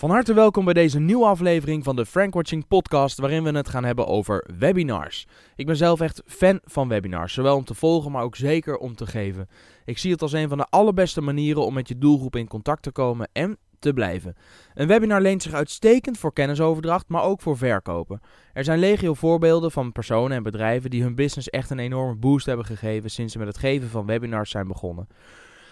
Van harte welkom bij deze nieuwe aflevering van de Frankwatching podcast, waarin we het gaan hebben over webinars. Ik ben zelf echt fan van webinars, zowel om te volgen, maar ook zeker om te geven. Ik zie het als een van de allerbeste manieren om met je doelgroep in contact te komen en te blijven. Een webinar leent zich uitstekend voor kennisoverdracht, maar ook voor verkopen. Er zijn legio voorbeelden van personen en bedrijven die hun business echt een enorme boost hebben gegeven sinds ze met het geven van webinars zijn begonnen.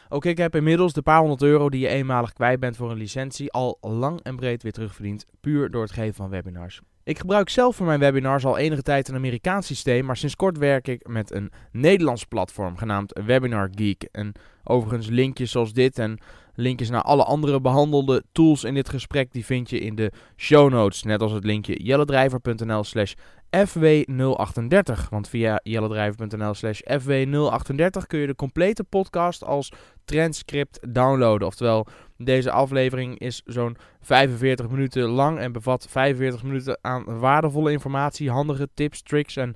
Ook ik heb inmiddels de paar honderd euro die je eenmalig kwijt bent voor een licentie al lang en breed weer terugverdiend, puur door het geven van webinars. Ik gebruik zelf voor mijn webinars al enige tijd een Amerikaans systeem, maar sinds kort werk ik met een Nederlands platform genaamd Webinar Geek. En overigens linkjes zoals dit en linkjes naar alle andere behandelde tools in dit gesprek, die vind je in de show notes. Net als het linkje jelledrijver.nl slash FW038. Want via jelledrijver.nl slash FW038 kun je de complete podcast als transcript downloaden. Oftewel, deze aflevering is zo'n 45 minuten lang en bevat 45 minuten aan waardevolle informatie, handige tips, tricks en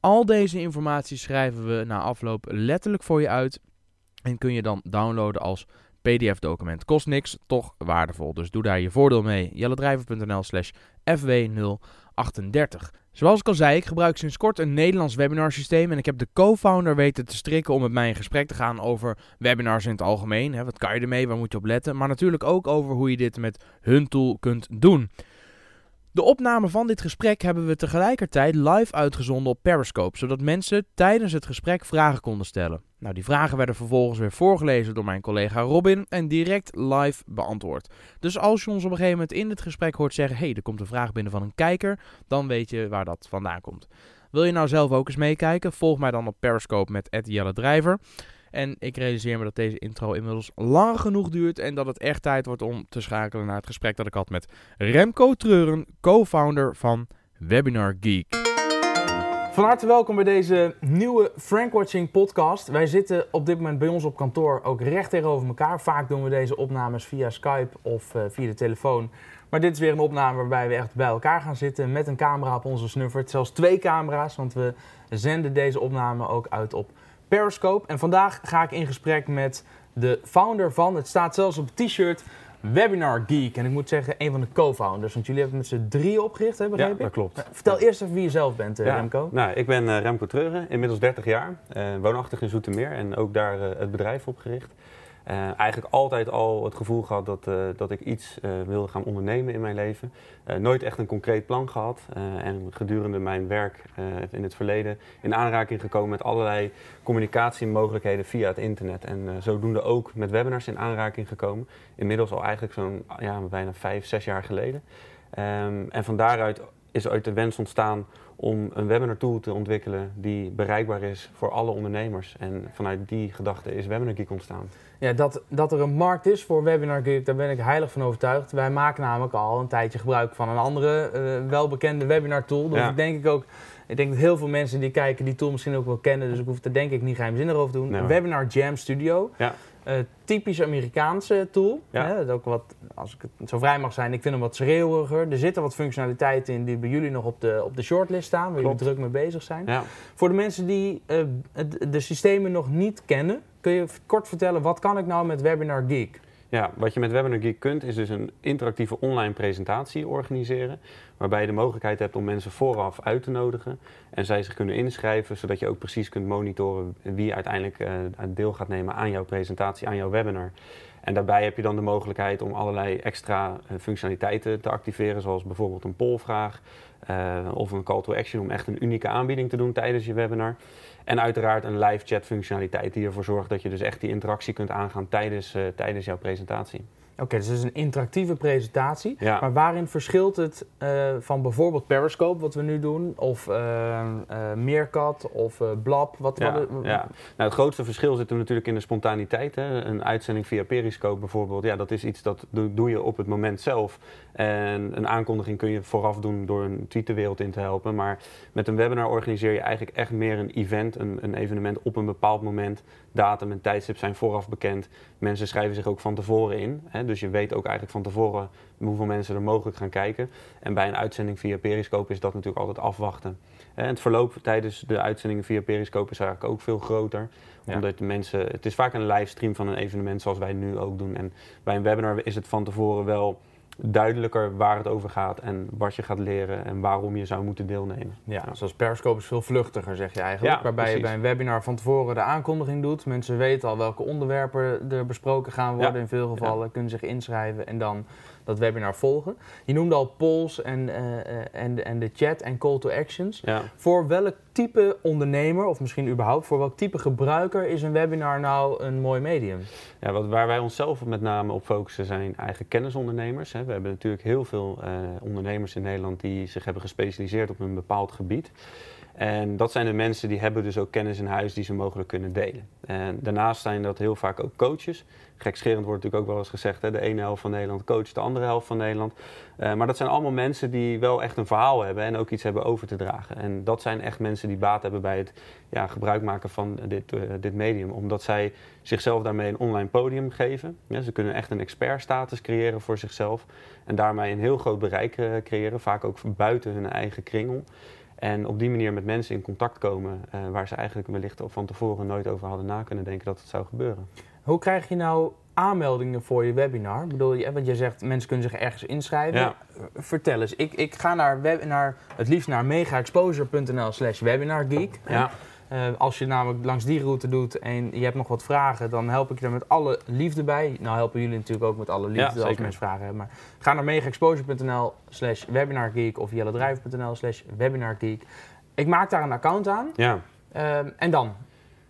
al deze informatie schrijven we na afloop letterlijk voor je uit. En kun je dan downloaden als PDF-document. Kost niks, toch waardevol. Dus doe daar je voordeel mee. jelledrijver.nl slash FW038. Zoals ik al zei, ik gebruik sinds kort een Nederlands webinarsysteem en ik heb de co-founder weten te strikken om met mij in gesprek te gaan over webinars in het algemeen. Hè, wat kan je ermee, waar moet je op letten, maar natuurlijk ook over hoe je dit met hun tool kunt doen. De opname van dit gesprek hebben we tegelijkertijd live uitgezonden op Periscope, zodat mensen tijdens het gesprek vragen konden stellen. Nou, die vragen werden vervolgens weer voorgelezen door mijn collega Robin en direct live beantwoord. Dus als je ons op een gegeven moment in het gesprek hoort zeggen: hey, er komt een vraag binnen van een kijker, dan weet je waar dat vandaan komt. Wil je nou zelf ook eens meekijken? Volg mij dan op Periscope met Jelle Drijver. En ik realiseer me dat deze intro inmiddels lang genoeg duurt en dat het echt tijd wordt om te schakelen naar het gesprek dat ik had met Remco Treuren, co-founder van Webinar Geek. Van harte welkom bij deze nieuwe Frankwatching podcast. Wij zitten op dit moment bij ons op kantoor ook recht tegenover elkaar. Vaak doen we deze opnames via Skype of uh, via de telefoon. Maar dit is weer een opname waarbij we echt bij elkaar gaan zitten met een camera op onze snuffert. Zelfs twee camera's, want we zenden deze opname ook uit op Periscope. En vandaag ga ik in gesprek met de founder van, het staat zelfs op t-shirt, Webinar Geek. En ik moet zeggen, een van de co-founders. Want jullie hebben het met z'n drie opgericht, hè, begreep ja, dat klopt. Vertel eerst even wie je zelf bent, uh, Remco. Nou, ik ben uh, Remco Treuren, inmiddels 30 jaar. Uh, woonachtig in Zoetermeer en ook daar het bedrijf opgericht. Uh, eigenlijk altijd al het gevoel gehad dat, uh, dat ik iets uh, wilde gaan ondernemen in mijn leven. nooit echt een concreet plan gehad. en gedurende mijn werk in het verleden in aanraking gekomen met allerlei communicatiemogelijkheden via het internet. En zodoende ook met webinars in aanraking gekomen. Inmiddels al eigenlijk zo'n ja, bijna vijf, zes jaar geleden. Um, en van daaruit is ooit de wens ontstaan om een webinar tool te ontwikkelen die bereikbaar is voor alle ondernemers. En vanuit die gedachte is Webinar Geek ontstaan. Ja, dat, dat er een markt is voor Webinar Geek, daar ben ik heilig van overtuigd. Wij maken namelijk al een tijdje gebruik van een andere uh, welbekende webinar tool. Dus ja. ik denk ik ook, ik denk dat heel veel mensen die kijken die tool misschien ook wel kennen. Dus ik hoef er denk ik niet geheimzinnig over te doen. Nee, Webinar Jam Studio. Ja. Uh, typisch Amerikaanse tool. Ja. Hè, ook wat, als ik het zo vrij mag zijn, ik vind hem wat schreeuwiger. Er zitten wat functionaliteiten in die bij jullie nog op de, op de shortlist staan, waar jullie druk mee bezig zijn. Ja. Voor de mensen die uh, de systemen nog niet kennen, kun je kort vertellen, wat kan ik nou met Webinar Geek? Ja, wat je met Webinar Geek kunt, is dus een interactieve online presentatie organiseren. Waarbij je de mogelijkheid hebt om mensen vooraf uit te nodigen. En zij zich kunnen inschrijven, zodat je ook precies kunt monitoren wie uiteindelijk uh, deel gaat nemen aan jouw presentatie, aan jouw webinar. En daarbij heb je dan de mogelijkheid om allerlei extra uh, functionaliteiten te activeren, zoals bijvoorbeeld een polvraag uh, of een call to action om echt een unieke aanbieding te doen tijdens je webinar. En uiteraard een live chat functionaliteit die ervoor zorgt dat je dus echt die interactie kunt aangaan tijdens, uh, tijdens jouw presentatie. Oké, okay, dus het is een interactieve presentatie. Ja. Maar waarin verschilt het uh, van bijvoorbeeld Periscope, wat we nu doen, of uh, uh, Meerkat of Blab? Wat, ja, wat, ja. Nou, het grootste verschil zit er natuurlijk in de spontaniteit. Hè. Een uitzending via Periscope bijvoorbeeld, ja, dat is iets dat doe, doe je op het moment zelf. En een aankondiging kun je vooraf doen door een tweet de wereld in te helpen. Maar met een webinar organiseer je eigenlijk echt meer een event, een, een evenement op een bepaald moment. Datum en tijdstip zijn vooraf bekend. Mensen schrijven zich ook van tevoren in. Hè, dus je weet ook eigenlijk van tevoren hoeveel mensen er mogelijk gaan kijken. En bij een uitzending via Periscope is dat natuurlijk altijd afwachten. En het verloop tijdens de uitzendingen via Periscope is eigenlijk ook veel groter. Ja. Omdat de mensen, het is vaak een livestream van een evenement zoals wij nu ook doen. En bij een webinar is het van tevoren wel duidelijker waar het over gaat en wat je gaat leren en waarom je zou moeten deelnemen. Ja, zoals Periscope is veel vluchtiger, zeg je eigenlijk. Ja, waarbij je bij een webinar van tevoren de aankondiging doet. Mensen weten al welke onderwerpen er besproken gaan worden. Ja. In veel gevallen kunnen zich inschrijven en dan dat webinar volgen. Je noemde al polls en, eh, eh, en, en de chat en call to actions. Ja. Voor welk type ondernemer, of misschien überhaupt voor welk type gebruiker is een webinar nou een mooi medium? Ja, wat, waar wij onszelf met name op focussen zijn eigen kennisondernemers. Hè. We hebben natuurlijk heel veel eh, ondernemers in Nederland die zich hebben gespecialiseerd op een bepaald gebied. En dat zijn de mensen die hebben dus ook kennis in huis die ze mogelijk kunnen delen. En daarnaast zijn dat heel vaak ook coaches. Gekscherend wordt natuurlijk ook wel eens gezegd, hè, de ene helft van Nederland coacht de andere helft van Nederland. Eh, maar dat zijn allemaal mensen die wel echt een verhaal hebben en ook iets hebben over te dragen. En dat zijn echt mensen die baat hebben bij het ja, gebruik maken van dit, eh, dit medium. Omdat zij zichzelf daarmee een online podium geven. Ze kunnen echt een expertstatus creëren voor zichzelf. En daarmee een heel groot bereik eh, creëren, vaak ook buiten hun eigen kringel. En op die manier met mensen in contact komen eh, waar ze eigenlijk wellicht van tevoren nooit over hadden na kunnen denken dat het zou gebeuren. Hoe krijg je nou aanmeldingen voor je webinar? Ik bedoel, je, want je zegt mensen kunnen zich ergens inschrijven. Ja. Vertel eens, ik, ik ga naar, web, naar het liefst naar megaexposure.nl slash webinargeek. Ja. Eh, als je namelijk langs die route doet en je hebt nog wat vragen, dan help ik je er met alle liefde bij. Nou helpen jullie natuurlijk ook met alle liefde Ja, als mensen vragen hebben. Maar ga naar megaexposure.nl slash webinargeek of jellendrijven.nl slash webinargeek. Ik maak daar een account aan Ja. eh, en dan?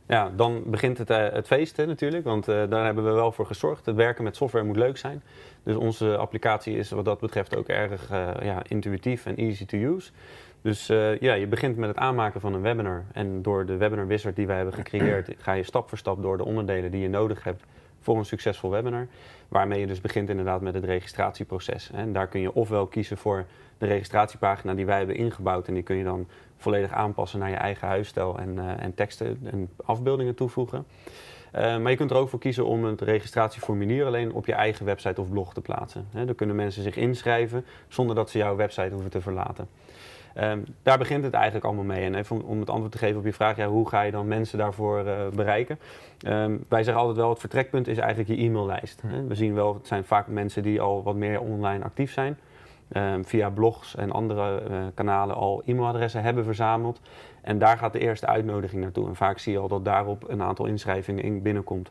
Ja, dan begint het, eh, het feest hè, natuurlijk, want eh, daar hebben we wel voor gezorgd. Het werken met software moet leuk zijn. Dus onze applicatie is wat dat betreft ook erg ja, intuïtief en easy to use. Dus eh, ja, je begint met het aanmaken van een webinar. En door de webinar wizard die wij hebben gecreëerd, ga je stap voor stap door de onderdelen die je nodig hebt voor een succesvol webinar. Waarmee je dus begint inderdaad met het registratieproces. En daar kun je ofwel kiezen voor de registratiepagina die wij hebben ingebouwd. En die kun je dan volledig aanpassen naar je eigen huisstijl en, eh, en teksten en afbeeldingen toevoegen. Eh, maar je kunt er ook voor kiezen om het registratieformulier alleen op je eigen website of blog te plaatsen. Dan kunnen mensen zich inschrijven zonder dat ze jouw website hoeven te verlaten. Ehm, daar begint het eigenlijk allemaal mee. En om, het antwoord te geven op je vraag, ja, hoe ga je dan mensen daarvoor eh, bereiken? Ehm, wij zeggen altijd wel, het vertrekpunt is eigenlijk je e-maillijst. Hè. We zien wel, het zijn vaak mensen die al wat meer online actief zijn. ehm, via blogs en andere eh, kanalen al e-mailadressen hebben verzameld. En daar gaat de eerste uitnodiging naartoe. En vaak zie je al dat daarop een aantal inschrijvingen in binnenkomt.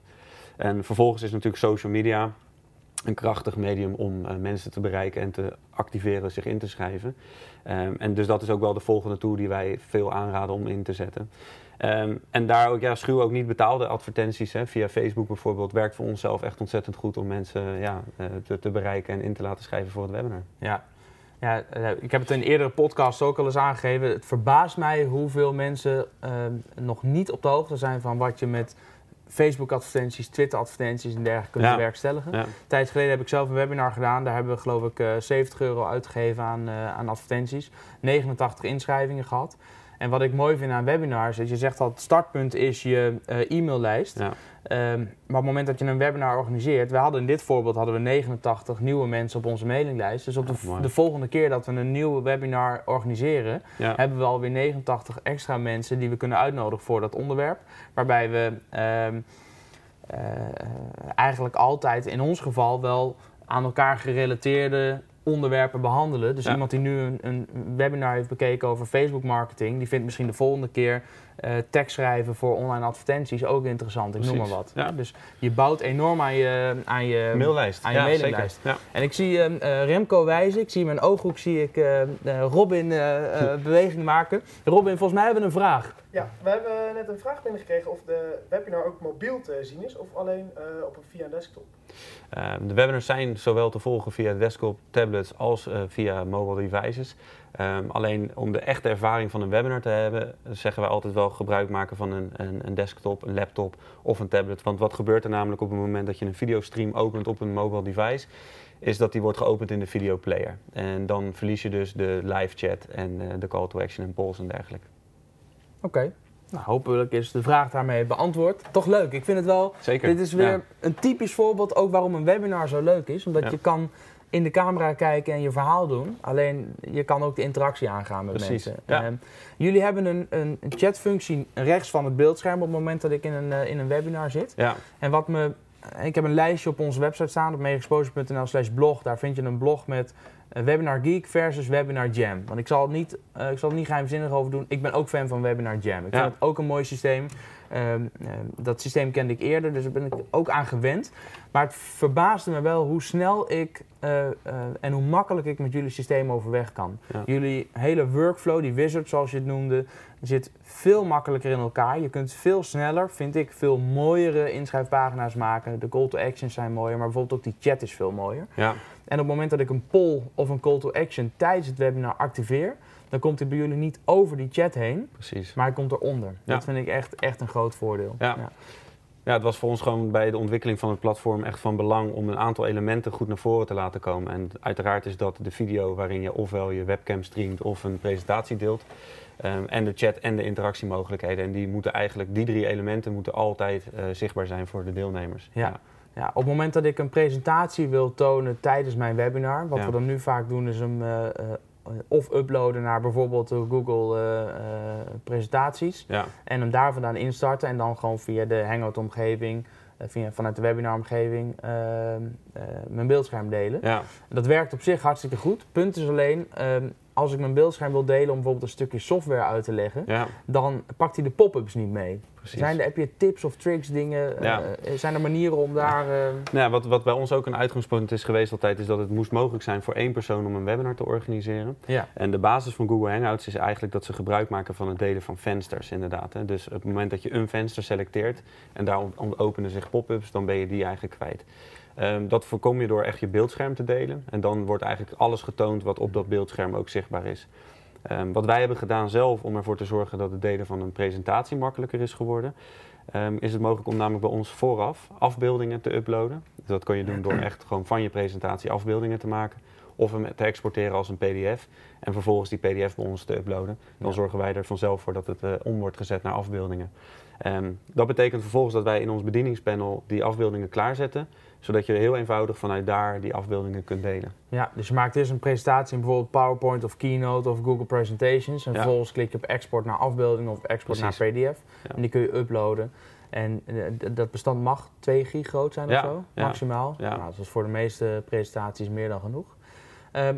En vervolgens is natuurlijk social media een krachtig medium om eh, mensen te bereiken en te activeren, zich in te schrijven. Ehm, en dus dat is ook wel de volgende tool die wij veel aanraden om in te zetten. Ehm, en daar ook, ja, schuw ook niet betaalde advertenties. Hè, via Facebook bijvoorbeeld werkt voor onszelf echt ontzettend goed om mensen ja, eh, te, te bereiken en in te laten schrijven voor het webinar. Ja. Ja, eh, ik heb het in eerdere podcasts ook al eens aangegeven. Het verbaast mij hoeveel mensen eh, nog niet op de hoogte zijn van wat je met Facebook-advertenties, Twitter-advertenties en dergelijke kunt Ja. bewerkstelligen. Ja. Tijd geleden heb ik zelf een webinar gedaan. Daar hebben we geloof ik eh, 70 euro uitgegeven aan, eh, aan advertenties. 89 inschrijvingen gehad. En wat ik mooi vind aan webinars is, je zegt al, het startpunt is je eh, e-maillijst. Ja. Ehm, maar op het moment dat je een webinar organiseert, we hadden in dit voorbeeld hadden we 89 nieuwe mensen op onze mailinglijst. Dus op de, volgende keer dat we een nieuwe webinar organiseren, Ja. hebben we alweer 89 extra mensen die we kunnen uitnodigen voor dat onderwerp. Waarbij we ehm, eh, eigenlijk altijd in ons geval wel aan elkaar gerelateerde onderwerpen behandelen. Dus Ja. iemand die nu een, een webinar heeft bekeken over Facebook marketing, die vindt misschien de volgende keer eh tekst schrijven voor online advertenties ook interessant. Ik noem maar wat. Ja. Dus je bouwt enorm aan je, aan je Maillijst. aan je ja, mailinglijst. zeker. Ja. en ik zie ehm, eh, Remco wijzen, ik zie in mijn ooghoek zie ik eh, eh, Robin beweging maken. Robin, volgens mij hebben we een vraag. Ja, we hebben net een vraag binnengekregen of de webinar ook mobiel te zien is of alleen eh, op een via een desktop. Uh, de webinars zijn zowel te volgen via desktop, tablets als uh, via mobile devices. Um, alleen om de echte ervaring van een webinar te hebben, zeggen wij altijd wel gebruik maken van een, een, een, desktop, een laptop of een tablet. Want wat gebeurt er namelijk op het moment dat je een videostream opent op een mobile device, is dat die wordt geopend in de videoplayer. En dan verlies je dus de live chat en uh, de call to action en polls en dergelijke. Oké. Okay. Nou, hopelijk is de vraag daarmee beantwoord. Toch leuk. Ik vind het wel. Zeker. Dit is weer ja. een typisch voorbeeld ook waarom een webinar zo leuk is. Omdat Ja. je kan in de camera kijken en je verhaal doen. Alleen je kan ook de interactie aangaan met Precies, mensen. ja. Ehm, jullie hebben een, een, chatfunctie rechts van het beeldscherm op het moment dat ik in een, eh, in een webinar zit. Ja. En wat me ik heb een lijstje op onze website staan, op megaexposure.nl slash blog. Daar vind je een blog met uh, Webinar Geek versus Webinar Jam. Want ik zal, het niet, uh, ik zal het niet geheimzinnig over doen. Ik ben ook fan van Webinar Jam. Ik Ja. vind het ook een mooi systeem. Ehm, ehm, dat systeem kende ik eerder, dus daar ben ik ook aan gewend. Maar het verbaasde me wel hoe snel ik eh, eh, en hoe makkelijk ik met jullie systeem overweg kan. Ja. Jullie hele workflow, die wizard zoals je het noemde, zit veel makkelijker in elkaar. Je kunt veel sneller, vind ik, veel mooiere inschrijfpagina's maken. De call to actions zijn mooier, maar bijvoorbeeld ook die chat is veel mooier. Ja, En op het moment dat ik een poll of een call to action tijdens het webinar activeer, dan komt hij bij jullie niet over die chat heen, precies. maar hij komt eronder. Ja. Dat vind ik echt, echt een groot voordeel. Ja. Ja, het was voor ons gewoon bij de ontwikkeling van het platform echt van belang om een aantal elementen goed naar voren te laten komen. En uiteraard is dat de video waarin je ofwel je webcam streamt of een presentatie deelt. Ehm, en de chat en de interactiemogelijkheden. En die moeten eigenlijk, die drie elementen moeten altijd eh, zichtbaar zijn voor de deelnemers. Ja. Ja, op het moment dat ik een presentatie wil tonen tijdens mijn webinar, wat Ja. we dan nu vaak doen, is hem eh, eh, of uploaden naar bijvoorbeeld de Google eh, eh, presentaties Ja, en hem daar vandaan instarten en dan gewoon via de Hangout-omgeving, eh, via, vanuit de webinar-omgeving, eh, eh, mijn beeldscherm delen. ja, Dat werkt op zich hartstikke goed. Punt is alleen, ehm, als ik mijn beeldscherm wil delen om bijvoorbeeld een stukje software uit te leggen, ja, dan pakt hij de pop-ups niet mee. precies. Zijn er, heb je tips of tricks, dingen? Ja. eh, zijn er manieren om daar... eh, Nou ja, wat, wat bij ons ook een uitgangspunt is geweest altijd, is dat het moest mogelijk zijn voor één persoon om een webinar te organiseren. ja. En de basis van Google Hangouts is eigenlijk dat ze gebruik maken van het delen van vensters, inderdaad. Hè. Dus op het moment dat je een venster selecteert en daar openen zich pop-ups, dan ben je die eigenlijk kwijt. Ehm, dat voorkom je door echt je beeldscherm te delen. En dan wordt eigenlijk alles getoond wat op dat beeldscherm ook zichtbaar is. Ehm, wat wij hebben gedaan zelf om ervoor te zorgen dat het delen van een presentatie makkelijker is geworden, ehm, is het mogelijk om namelijk bij ons vooraf afbeeldingen te uploaden. Dus dat kan je doen door echt gewoon van je presentatie afbeeldingen te maken. Of hem te exporteren als een PDF. En vervolgens die PDF bij ons te uploaden. Dan Ja. zorgen wij er vanzelf voor dat het eh, om wordt gezet naar afbeeldingen. Dat betekent vervolgens dat wij in ons bedieningspanel die afbeeldingen klaarzetten. Zodat je heel eenvoudig vanuit daar die afbeeldingen kunt delen. ja, dus je maakt eerst een presentatie in bijvoorbeeld PowerPoint of Keynote of Google Presentations. En Ja. vervolgens klik je op export naar afbeelding of export Precies. naar PDF. Ja. En die kun je uploaden. En eh, dat bestand mag 2 gig groot zijn Ja, of zo, maximaal. Nou, dat is voor de meeste presentaties meer dan genoeg. Ehm,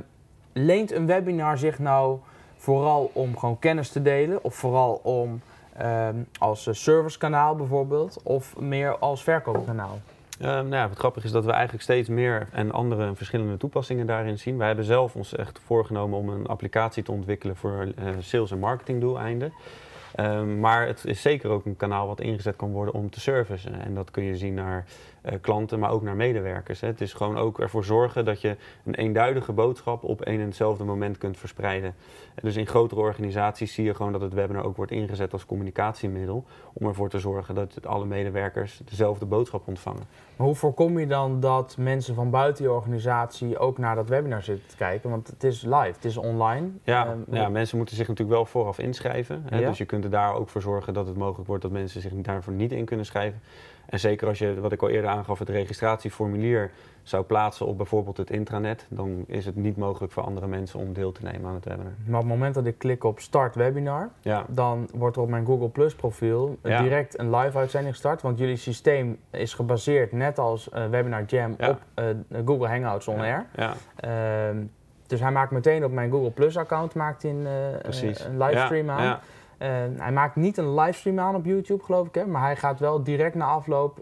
leent een webinar zich nou vooral om gewoon kennis te delen? Of vooral om ehm, als eh, servicekanaal bijvoorbeeld? Of meer als verkoopkanaal? Ehm, nou ja, wat grappig is dat we eigenlijk steeds meer en andere en verschillende toepassingen daarin zien. Wij hebben zelf ons echt voorgenomen om een applicatie te ontwikkelen voor eh, sales- en marketingdoeleinden. Ehm, maar het is zeker ook een kanaal wat ingezet kan worden om te servicen. En dat kun je zien naar klanten, maar ook naar medewerkers. Hè. Het is gewoon ook ervoor zorgen dat je een eenduidige boodschap op één en hetzelfde moment kunt verspreiden. En dus in grotere organisaties zie je gewoon dat het webinar ook wordt ingezet als communicatiemiddel. Om ervoor te zorgen dat alle medewerkers dezelfde boodschap ontvangen. Maar hoe voorkom je dan dat mensen van buiten je organisatie ook naar dat webinar zitten te kijken? Want het is live, het is online. Ja, Ehm, ja, mensen moeten zich natuurlijk wel vooraf inschrijven. Hè? Ja. Dus je kunt er daar ook voor zorgen dat het mogelijk wordt dat mensen zich daarvoor niet in kunnen schrijven. En zeker als je, wat ik al eerder aangaf, het registratieformulier zou plaatsen op bijvoorbeeld het intranet, dan is het niet mogelijk voor andere mensen om deel te nemen aan het webinar. Maar op het moment dat ik klik op start webinar, Ja, dan wordt er op mijn Google Plus profiel eh, Ja. direct een live uitzending gestart. Want jullie systeem is gebaseerd, net als eh, Webinar Jam, Ja. op eh, Google Hangouts On Air. ja, Ehm, dus hij maakt meteen op mijn Google Plus account maakt hij een, livestream Ja, aan. Ja, Eh, hij maakt niet een livestream aan op YouTube, geloof ik. Hè? Maar hij gaat wel direct na afloop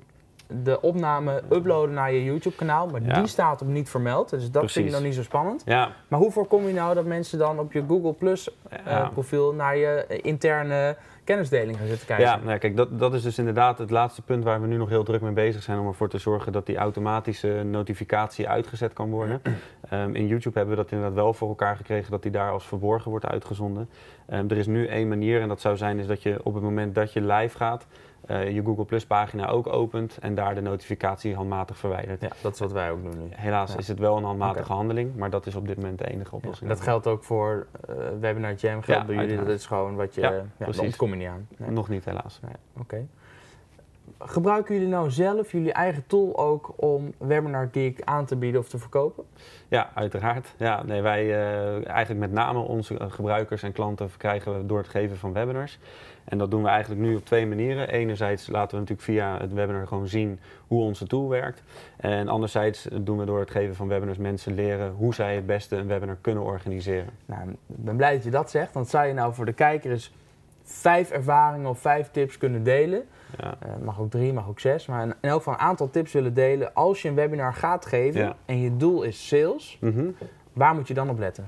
de opname uploaden naar je YouTube-kanaal. Maar Ja. die staat op niet vermeld. Dus dat vind ik nog niet zo spannend. ja, Maar hoe voorkom je nou dat mensen dan op je Google Plus eh, naar je eh, interne kennisdeling gaan zitten kijken? Ja, nou, kijk, dat, dat is dus inderdaad het laatste punt waar we nu nog heel druk mee bezig zijn om ervoor te zorgen dat die automatische notificatie uitgezet kan worden. Ehm, in YouTube hebben we dat inderdaad wel voor elkaar gekregen dat die daar als verborgen wordt uitgezonden. Ehm, er is nu één manier en dat zou zijn is dat je op het moment dat je live gaat, eh, je Google Plus pagina ook opent en daar de notificatie handmatig verwijdert. Ja, dat is wat wij ook doen nu. Helaas Ja. is het wel een handmatige handeling, maar dat is op dit moment de enige Ja, oplossing. dat geldt ook voor eh, Webinar Jam, geldt Ja, bij jullie. Dat is gewoon wat je... Ja, precies. ontkom je niet aan. Nee. Nog niet helaas. Nee, Oké. gebruiken jullie nou zelf jullie eigen tool ook om Webinar Geek aan te bieden of te verkopen? Ja, uiteraard. Ja, nee, wij uh, eigenlijk met name onze gebruikers en klanten verkrijgen we door het geven van webinars. En dat doen we eigenlijk nu op twee manieren. Enerzijds laten we natuurlijk via het webinar gewoon zien hoe onze tool werkt. En anderzijds doen we door het geven van webinars mensen leren hoe zij het beste een webinar kunnen organiseren. Nou, ik ben blij dat je dat zegt. Want zou je nou voor de kijker eens vijf ervaringen of vijf tips kunnen delen? Ja. Uh, mag ook drie, mag ook zes. Maar in elk geval een aantal tips willen delen. Als je een webinar gaat geven en je doel is sales, mhm. waar moet je dan op letten?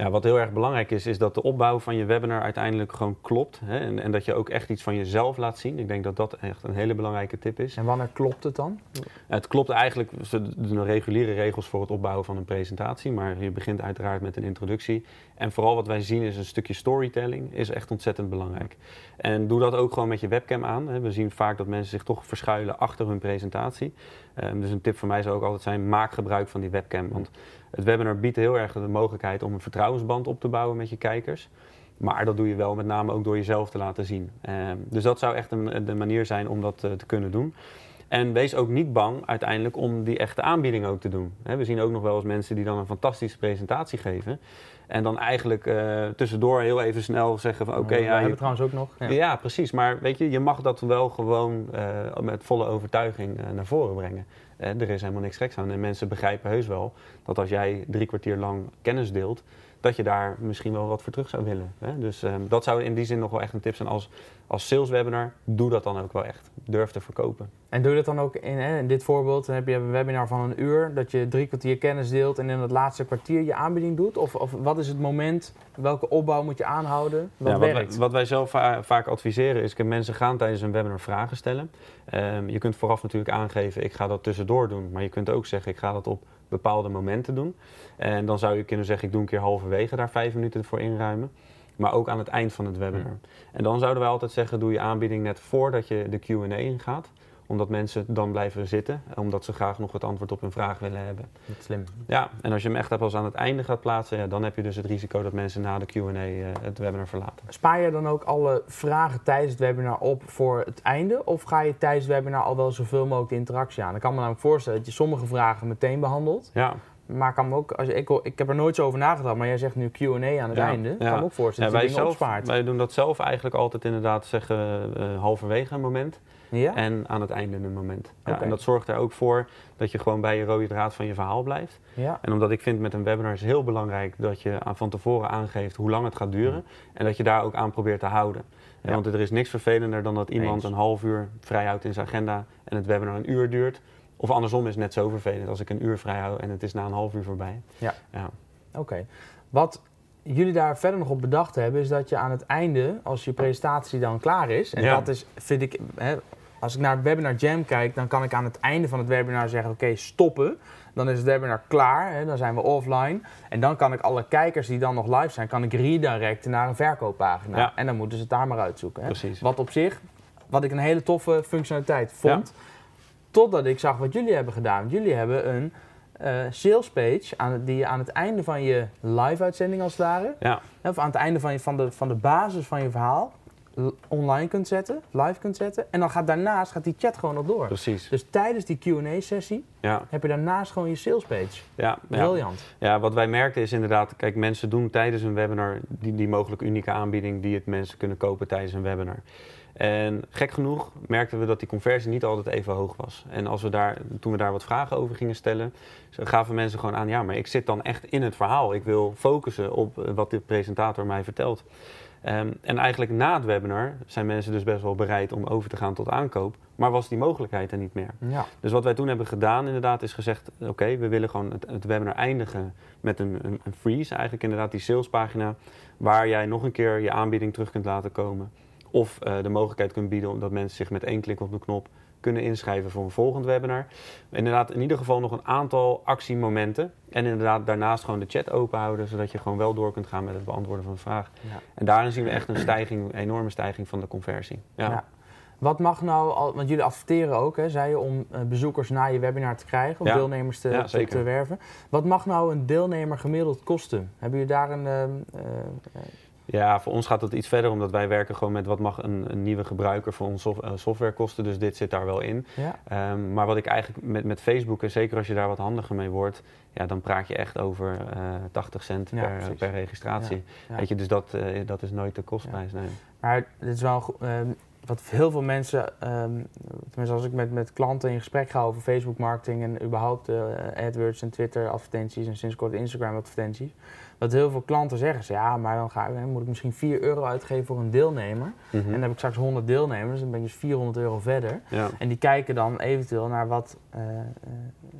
Ja, wat heel erg belangrijk is, is dat de opbouw van je webinar uiteindelijk gewoon klopt. Hè? En, en, dat je ook echt iets van jezelf laat zien. Ik denk dat dat echt een hele belangrijke tip is. En wanneer klopt het dan? Het klopt eigenlijk, de reguliere regels voor het opbouwen van een presentatie. Maar je begint uiteraard met een introductie. En vooral wat wij zien is een stukje storytelling is echt ontzettend belangrijk. En doe dat ook gewoon met je webcam aan. Hè? We zien vaak dat mensen zich toch verschuilen achter hun presentatie. Um, dus een tip voor mij zou ook altijd zijn, maak gebruik van die webcam. Want het webinar biedt heel erg de mogelijkheid om een vertrouwensband op te bouwen met je kijkers. Maar dat doe je wel met name ook door jezelf te laten zien. Ehm, dus dat zou echt een, de manier zijn om dat uh, te kunnen doen. En wees ook niet bang uiteindelijk om die echte aanbieding ook te doen. we zien ook nog wel eens mensen die dan een fantastische presentatie geven. En dan eigenlijk uh, tussendoor heel even snel zeggen van oké... Okay, ja, hebben trouwens ook nog. Ja. ja. precies. Maar weet je, je mag dat wel gewoon uh, met volle overtuiging uh, naar voren brengen. Er is helemaal niks geks aan. En mensen begrijpen heus wel dat als jij drie kwartier lang kennis deelt dat je daar misschien wel wat voor terug zou willen. Hè? Dus um, dat zou in die zin nog wel echt een tip zijn. Als, als sales webinar, doe dat dan ook wel echt. Durf te verkopen. En doe je dat dan ook in, hè, in dit voorbeeld? Dan heb je een webinar van een uur, dat je drie kwartier kennis deelt en in het laatste kwartier je aanbieding doet? Of, of wat is het moment? Welke opbouw moet je aanhouden? Wat, ja, wat, werkt? Wij, wat wij zelf vaak adviseren is, dat mensen gaan tijdens een webinar vragen stellen. Um, je kunt vooraf natuurlijk aangeven, ik ga dat tussendoor doen. Maar je kunt ook zeggen, ik ga dat op bepaalde momenten doen. En dan zou je kunnen zeggen, ik doe een keer halverwege daar vijf minuten voor inruimen. Maar ook aan het eind van het webinar. En dan zouden wij altijd zeggen, doe je aanbieding net voordat je de Q&A ingaat omdat mensen dan blijven zitten, omdat ze graag nog het antwoord op hun vraag willen hebben. Dat is slim. Ja, en als je hem echt pas aan het einde gaat plaatsen, ja, dan heb je dus het risico dat mensen na de Q&A uh, het webinar verlaten. Spaar je dan ook alle vragen tijdens het webinar op voor het einde? Of ga je tijdens het webinar al wel zoveel mogelijk de interactie aan? Ik kan me namelijk voorstellen dat je sommige vragen meteen behandelt. Ja. Maar kan me ook, als je, ik, ik heb er nooit zo over nagedacht, maar jij zegt nu Q&A aan het einde. Ja. Kan me ook voorstellen dat je dingen opspaart. Wij doen dat zelf eigenlijk altijd inderdaad zeggen uh, halverwege een moment. Ja? En aan het einde een moment. Ja, En dat zorgt er ook voor dat je gewoon bij je rode draad van je verhaal blijft. Ja. En omdat ik vind met een webinar is heel belangrijk dat je van tevoren aangeeft hoe lang het gaat duren. En dat je daar ook aan probeert te houden. Ja. Want er is niks vervelender dan dat iemand een half uur vrijhoudt in zijn agenda en het webinar een uur duurt. Of andersom is het net zo vervelend als ik een uur vrijhoud en het is na een half uur voorbij. Ja. ja. Oké. Wat jullie daar verder nog op bedacht hebben, is dat je aan het einde, als je presentatie dan klaar is, en dat is, vind ik, hè, als ik naar het webinar Jam kijk, dan kan ik aan het einde van het webinar zeggen: Oké, stoppen. Dan is het webinar klaar, hè, dan zijn we offline. En dan kan ik alle kijkers die dan nog live zijn, kan ik redirecten naar een verkooppagina. En dan moeten ze het daar maar uitzoeken. Hè. Precies. Wat op zich, wat ik een hele toffe functionaliteit vond. Totdat ik zag wat jullie hebben gedaan. Jullie hebben een uh, sales page aan, die je aan het einde van je live uitzending als het ware, ja. of aan het einde van, je, van, de, van de basis van je verhaal, online kunt zetten, live kunt zetten. En dan gaat daarnaast gaat die chat gewoon nog door. Precies. Dus tijdens die Q&A-sessie ja. heb je daarnaast gewoon je salespage. Ja, Briljant. Ja. ja, wat wij merkten is inderdaad... Kijk, mensen doen tijdens een webinar die, die mogelijk unieke aanbieding... die het mensen kunnen kopen tijdens een webinar. En gek genoeg merkten we dat die conversie niet altijd even hoog was. En als we daar, toen we daar wat vragen over gingen stellen, gaven mensen gewoon aan: ja, maar ik zit dan echt in het verhaal. Ik wil focussen op wat de presentator mij vertelt. Um, en eigenlijk na het webinar zijn mensen dus best wel bereid om over te gaan tot aankoop. Maar was die mogelijkheid er niet meer. Ja. Dus wat wij toen hebben gedaan inderdaad is gezegd... oké, we willen gewoon het, het, webinar eindigen met een, een, een, freeze. Eigenlijk inderdaad die salespagina... waar jij nog een keer je aanbieding terug kunt laten komen. Of uh, de mogelijkheid kunt bieden dat mensen zich met één klik op de knop kunnen inschrijven voor een volgend webinar. Inderdaad, in ieder geval nog een aantal actiemomenten. En inderdaad, daarnaast gewoon de chat open houden, zodat je gewoon wel door kunt gaan met het beantwoorden van de vraag. Ja. En daarin zien we echt een stijging, een enorme stijging van de conversie. Ja. ja. Wat mag nou, want jullie adverteren ook, hè, zei je, om uh, bezoekers naar je webinar te krijgen, om deelnemers te, te, te, werven. Wat mag nou een deelnemer gemiddeld kosten? Hebben jullie daar een. Uh, Ja, voor ons gaat het iets verder, omdat wij werken gewoon met wat mag een, een nieuwe gebruiker voor ons sof- eh, software kosten. Dus dit zit daar wel in. Ja. Ehm, maar wat ik eigenlijk met, met Facebook, en zeker als je daar wat handiger mee wordt, ja, dan praat je echt over eh 80 cent Ja, per, registratie. Ja. Weet je, dus dat, eh, dat is nooit de kostprijs. Nee. Maar dit is wel go- ehm, wat heel veel mensen, ehm, tenminste als ik met, met klanten in gesprek ga over Facebook marketing en überhaupt eh, AdWords en Twitter advertenties en sinds kort Instagram advertenties. Wat heel veel klanten zeggen is, ja, maar dan, ga, ik- dan moet ik misschien 4 euro uitgeven voor een deelnemer. Mhm. En dan heb ik straks 100 deelnemers, dan ben ik dus 400 euro verder. ja. En die kijken dan eventueel naar wat, eh, eh,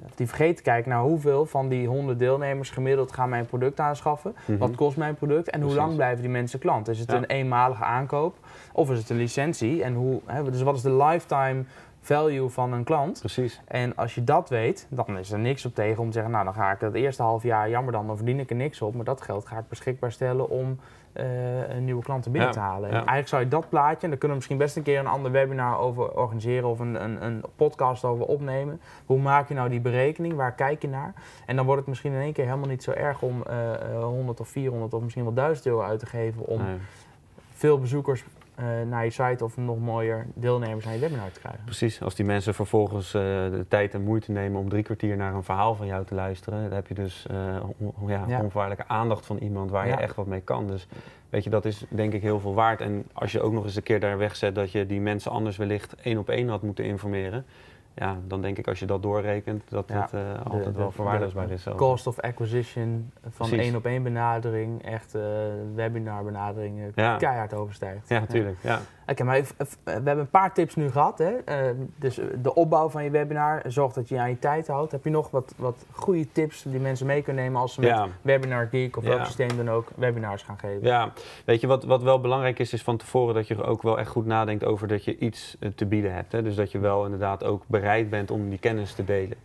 of die vergeten te kijken naar hoeveel van die 100 deelnemers gemiddeld gaan mijn product aanschaffen. Mhm. Wat kost mijn product en hoe lang blijven die mensen klant? Is het Ja. een eenmalige aankoop of is het een licentie? En hoe, hè, dus wat is de lifetime value van een klant? Precies. En als je dat weet, dan is er niks op tegen om te zeggen, nou dan ga ik het eerste half jaar, jammer dan, dan verdien ik er niks op. Maar dat geld ga ik beschikbaar stellen om eh, een nieuwe klanten binnen Ja, te halen. En eigenlijk zou je dat plaatje, en daar kunnen we misschien best een keer een ander webinar over organiseren of een, een, een podcast over opnemen. Hoe maak je nou die berekening? Waar kijk je naar? En dan wordt het misschien in één keer helemaal niet zo erg om eh, eh, 100 of 400 of misschien wel 1000 euro uit te geven om Nee. veel bezoekers eh, naar je site of nog mooier deelnemers aan je webinar te krijgen. Precies, als die mensen vervolgens eh, de tijd en moeite nemen om drie kwartier naar een verhaal van jou te luisteren, dan heb je dus on- ja, Ja. onvoorwaardelijke aandacht van iemand waar Ja. je echt wat mee kan. Dus weet je, dat is denk ik heel veel waard. En als je ook nog eens een keer daar wegzet dat je die mensen anders wellicht één op één had moeten informeren, ja, dan denk ik als je dat doorrekent dat Ja. het eh, altijd de- wel verwaarloosbaar is. Cost of acquisition van één op één benadering, echt eh webinar benaderingen, Ja. keihard overstijgt. Ja, natuurlijk. Ja. Oké, maar ik- we hebben een paar tips nu gehad. Hè? Eh, dus de opbouw van je webinar, zorg dat je je aan je tijd houdt. Heb je nog wat, wat goede tips die mensen mee kunnen nemen als ze met. Webinar Geek of Ja. welk systeem dan ook webinars gaan geven? Ja, weet je wat, wat wel belangrijk is, is van tevoren dat je ook wel echt goed nadenkt over dat je iets eh, te bieden hebt. Hè? Dus dat je wel inderdaad ook bereid bent om die kennis te delen.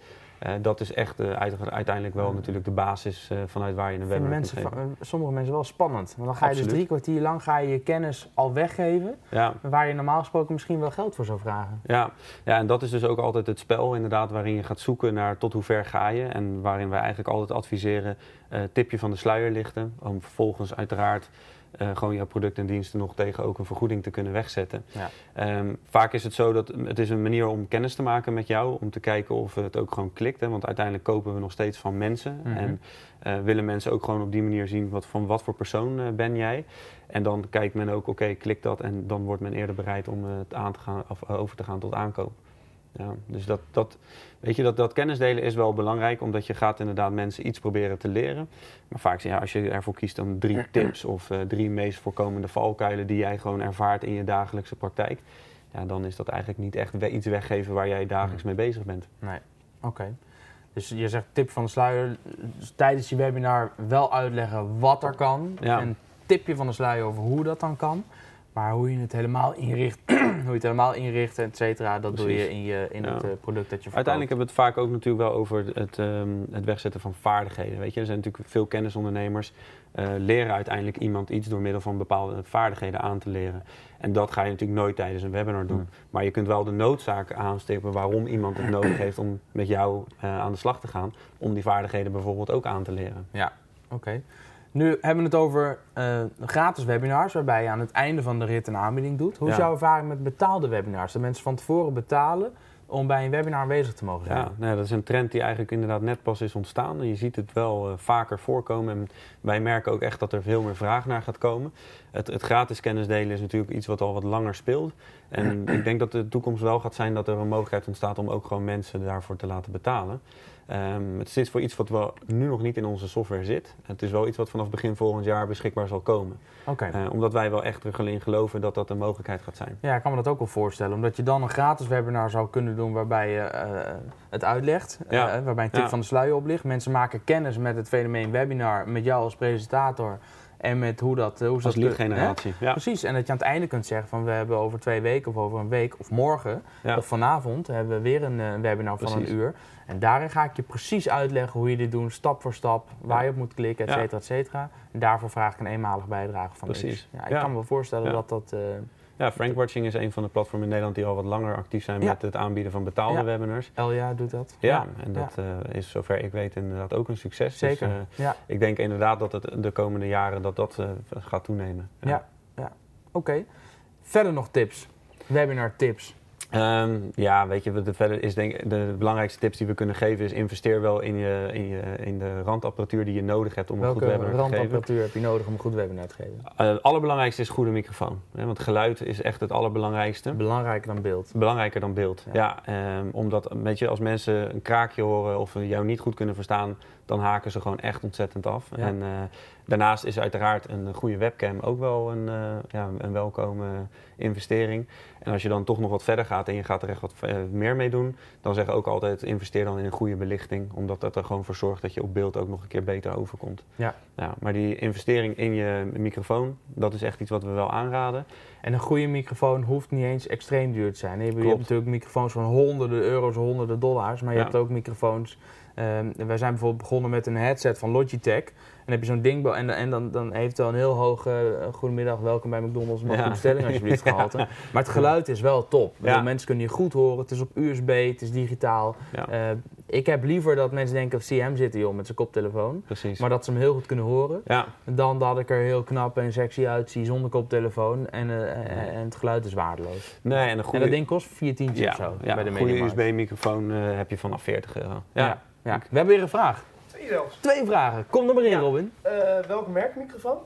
Eh, dat is echt eh, uit- uiteindelijk wel natuurlijk de basis eh, vanuit waar je een webinar mensen, geven. sommige mensen wel spannend. Want dan ga je dus drie kwartier lang ga je, je kennis al weggeven, Ja, waar je normaal gesproken misschien wel geld voor zou vragen. ja. ja, en dat is dus ook altijd het spel inderdaad waarin je gaat zoeken naar tot hoe ver ga je. En waarin wij eigenlijk altijd adviseren, tipje van de sluier lichten. Om vervolgens uiteraard eh, gewoon jouw producten en diensten nog tegen ook een vergoeding te kunnen wegzetten. Ja. Ehm, vaak is het zo dat het is een manier om kennis te maken met jou, om te kijken of het ook gewoon klikt. Hè? Want uiteindelijk kopen we nog steeds van mensen. Mhm. En eh, willen mensen ook gewoon op die manier zien wat, van wat voor persoon eh, ben jij. En dan kijkt men ook, oké, klikt dat en dan wordt men eerder bereid om het aan te gaan, of, over te gaan tot aankoop. Ja, dus dat, dat, weet je, dat, dat kennisdelen is wel belangrijk, omdat je gaat inderdaad mensen iets proberen te leren. Maar vaak ja, als je ervoor kiest dan drie tips of eh, drie meest voorkomende valkuilen die jij gewoon ervaart in je dagelijkse praktijk, ja, dan is dat eigenlijk niet echt we- iets weggeven waar jij dagelijks mee bezig bent. Nee, oké. Dus je zegt tip van de sluier, dus tijdens je webinar wel uitleggen wat er kan. Ja. En tipje van de sluier over hoe dat dan kan. Maar hoe je het helemaal inricht, hoe je het helemaal inricht, et cetera, dat doe je in, je, in Ja. het eh, product dat je verkoopt. Uiteindelijk hebben we het vaak ook natuurlijk wel over het, ehm, het wegzetten van vaardigheden. Weet je? Er zijn natuurlijk veel kennisondernemers eh, leren uiteindelijk iemand iets door middel van bepaalde vaardigheden aan te leren. En dat ga je natuurlijk nooit tijdens een webinar doen. Hmm. Maar je kunt wel de noodzaak aanstippen waarom iemand het nodig heeft om met jou eh, aan de slag te gaan. Om die vaardigheden bijvoorbeeld ook aan te leren. Ja, oké. Nu hebben we het over eh, gratis webinars, waarbij je aan het einde van de rit een aanbieding doet. Hoe is jouw ervaring met betaalde webinars? Dat mensen van tevoren betalen om bij een webinar aanwezig te mogen zijn. Ja, nou dat is een trend die eigenlijk inderdaad net pas is ontstaan. En je ziet het wel eh, vaker voorkomen. En wij merken ook echt dat er veel meer vraag naar gaat komen. Het, het gratis kennis delen is natuurlijk iets wat al wat langer speelt. En ik denk dat de toekomst wel gaat zijn dat er een mogelijkheid ontstaat om ook gewoon mensen daarvoor te laten betalen. Ehm, het is voor iets wat wel nu nog niet in onze software zit. Het is wel iets wat vanaf begin volgend jaar beschikbaar zal komen. Oké. Eh, omdat wij wel echt erin geloven dat dat een mogelijkheid gaat zijn. Ja, ik kan me dat ook wel voorstellen. Omdat je dan een gratis webinar zou kunnen doen waarbij je eh, het uitlegt. Ja. eh, waarbij een tip Ja. van de sluier oplicht. Mensen maken kennis met het fenomeen webinar, met jou als presentator. En met hoe dat... hoe ze Als dat lead kun- hè? generatie. Ja. Precies, en dat je aan het einde kunt zeggen van we hebben over twee weken of over een week of morgen Ja. of vanavond hebben we weer een webinar van een uur. En daarin ga ik je precies uitleggen hoe je dit doet, stap voor stap, waar je op moet klikken, et Ja. cetera, et cetera. En daarvoor vraag ik een eenmalige bijdrage van Precies. Ja, ik Ja. kan me wel voorstellen Ja. dat dat... eh, Ja, Frankwatching is een van de platformen in Nederland die al wat langer actief zijn Ja. met het aanbieden van betaalde Ja. webinars. Elja doet dat. Ja, en dat eh, is zover ik weet inderdaad ook een succes. Dus, Zeker. eh, ja. ik denk inderdaad dat het de komende jaren dat dat gaat toenemen. Ja. Oké. Verder nog tips. Webinar tips. Ehm, ja, weet je, wat de, verder is denk ik, de belangrijkste tips die we kunnen geven is investeer wel in, je, in, je, in de randapparatuur die je nodig hebt om een goed Welke webinar te geven. randapparatuur heb je nodig om een goed webinar te geven? Eh, het allerbelangrijkste is goede microfoon. Hè, want geluid is echt het allerbelangrijkste. Belangrijker dan beeld. Belangrijker dan beeld. Ja. Ja, ehm, omdat weet je, als mensen een kraakje horen of jou niet goed kunnen verstaan, dan haken ze gewoon echt ontzettend af. Ja. En eh, daarnaast is uiteraard een goede webcam ook wel een, eh, ja, een welkome investering. En als je dan toch nog wat verder gaat en je gaat er echt wat eh, meer mee doen, dan zeg ik ook altijd investeer dan in een goede belichting. Omdat dat er gewoon voor zorgt dat je op beeld ook nog een keer beter overkomt. Ja. Ja, maar die investering in je microfoon, dat is echt iets wat we wel aanraden. En een goede microfoon hoeft niet eens extreem duur te zijn. Je hebt, je hebt Klopt. natuurlijk microfoons van honderden euro's, honderden dollars. Maar je Ja. hebt ook microfoons. Ehm, wij zijn bijvoorbeeld begonnen met een headset van Logitech. En dan heb je zo'n ding. En, en dan, dan heeft het wel een heel hoog. eh, goedemiddag, welkom bij McDonald's. Mag Ja. bestelling alsjeblieft gehalte. Maar het geluid is wel top. Bedoel. Mensen kunnen je goed horen. Het is op USB, het is digitaal. Ja, Eh, ik heb liever dat mensen denken of CM zitten joh, met zijn koptelefoon. precies. Maar dat ze hem heel goed kunnen horen. ja, Dan dat ik er heel knap en sexy uitzie zonder koptelefoon. En, eh, en het geluid is waardeloos. nee, en een En dat ding kost vier tientjes ja, of zo ja, bij de een goede. USB-microfoon eh, heb je vanaf 40 euro. Ja. Ja. We hebben weer een vraag. Twee zelfs. Twee vragen. Kom er maar in, Ja. Robin. Eh, welk merk microfoon?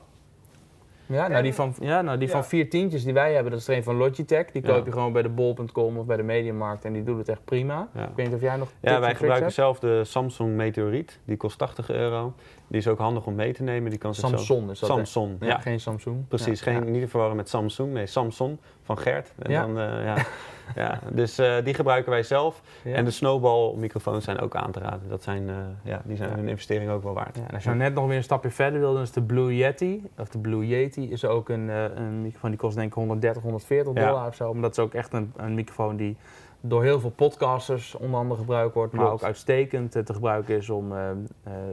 Ja, nou die van, ja, nou, die Ja. van vier tientjes die wij hebben, dat is er een van Logitech. Die Ja. koop je gewoon bij de bol.com of bij de Mediamarkt en die doet het echt prima. Ja. Ik weet niet of jij nog Ja, wij gebruiken hebt? zelf de Samsung Meteoriet. Die kost 80 euro. Die is ook handig om mee te nemen. Die kan zich Samsung is Zo... dat. hè? Samsung, ja. Ja, geen Samsung. Precies, Ja. geen, niet te verwarren met Samsung. Nee, Samsung van Gert. En Ja. Dan, eh, ja. ja. Dus eh, die gebruiken wij zelf. En de Snowball microfoons zijn ook aan te raden. Dat zijn, eh, ja, die zijn hun investering ook wel waard. En als je nou net nog weer een stapje verder wil, dan is de Blue Yeti, of de Blue Yeti, is ook een, een microfoon die kost denk ik 130, 140 Ja. dollar of zo. Maar dat is ook echt een, een microfoon die door heel veel podcasters onder andere gebruikt wordt, maar Klopt. ook uitstekend eh, te gebruiken is om eh, eh,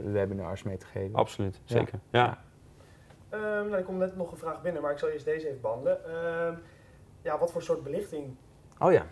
webinars mee te geven. Absoluut, Ja. zeker. Ja. Ehm, nou, er komt net nog een vraag binnen, maar ik zal eerst deze even behandelen. Ehm, ja, wat voor soort belichting? Oh ja,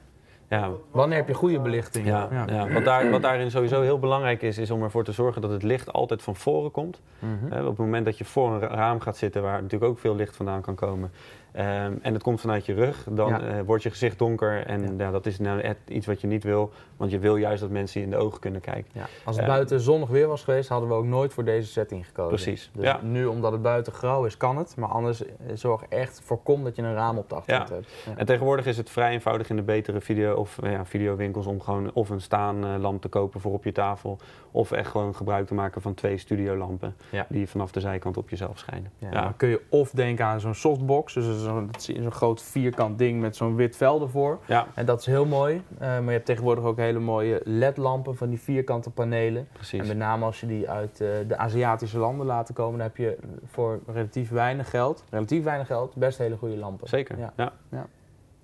Ja, wanneer heb je goede belichting? Ja, ja. Wat, daar, wat daarin sowieso heel belangrijk is, is om ervoor te zorgen dat het licht altijd van voren komt. Mhm. Hè, op het moment dat je voor een ra- raam gaat zitten, waar natuurlijk ook veel licht vandaan kan komen, ehm, en het komt vanuit je rug, dan Ja. eh, wordt je gezicht donker. En Ja. ja. dat is nou echt iets wat je niet wil, want je wil juist dat mensen je in de ogen kunnen kijken. Ja. Als het Ja. buiten zonnig weer was geweest, hadden we ook nooit voor deze setting gekozen. Precies, Dus nu, omdat het buiten grauw is, kan het. Maar anders eh, zorg echt, voorkom dat je een raam op de achtergrond hebt. En tegenwoordig is het vrij eenvoudig in de betere video of eh, ja, videowinkels om gewoon of een staanlamp te kopen voor op je tafel, of echt gewoon gebruik te maken van twee studiolampen Ja. die vanaf de zijkant op jezelf schijnen. Ja, Ja. Dan kun je of denken aan zo'n softbox, dus zo'n dat zie je, zo'n groot vierkant ding met zo'n wit vel ervoor. Ja, En dat is heel mooi. Eh, maar je hebt tegenwoordig ook hele mooie LED-lampen van die vierkante panelen. precies. En met name als je die uit eh, de Aziatische landen laat komen, dan heb je voor relatief weinig geld, relatief weinig geld, best hele goede lampen. Zeker. Ja. Ja.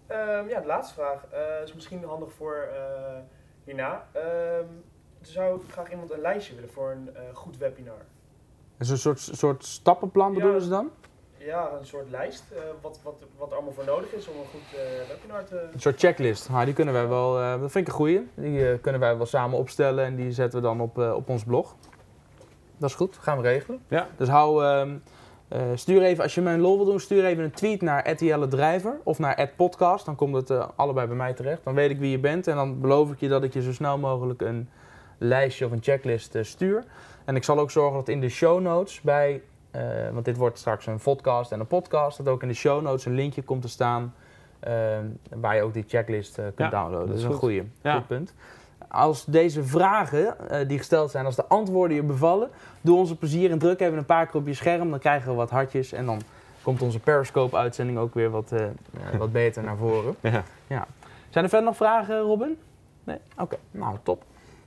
Ehm, ja, de laatste vraag eh, is misschien handig voor eh, hierna. Zou ik graag iemand een lijstje willen voor een eh, goed webinar? Is een soort, soort stappenplan Ja. bedoelen ze dan? Ja, een soort lijst. eh, wat, wat, wat er allemaal voor nodig is om een goed eh, webinar te... Een soort checklist. Ah, die kunnen wij wel, eh, dat vind ik een goeie. Die eh, kunnen wij wel samen opstellen en die zetten we dan op, eh, op ons blog. Dat is goed, gaan we regelen. Ja. Dus hou, ehm, eh, stuur even, als je mij een lol wil doen, stuur even een tweet naar RTL Drijver of naar podcast. Dan komt het eh, allebei bij mij terecht. Dan weet ik wie je bent en dan beloof ik je dat ik je zo snel mogelijk een lijstje of een checklist eh, stuur. En ik zal ook zorgen dat in de show notes bij, eh, want dit wordt straks een podcast en een podcast, dat ook in de show notes een linkje komt te staan eh, waar je ook die checklist kunt Ja, downloaden. Dat dat is een goed. goeie, Ja. goed punt. Als deze vragen die gesteld zijn, als de antwoorden je bevallen, doe ons een plezier en druk even een paar keer op je scherm. Dan krijgen we wat hartjes en dan komt onze Periscope-uitzending ook weer wat, wat beter naar voren. Ja. Zijn er verder nog vragen, Robin? Nee? Oké, nou top.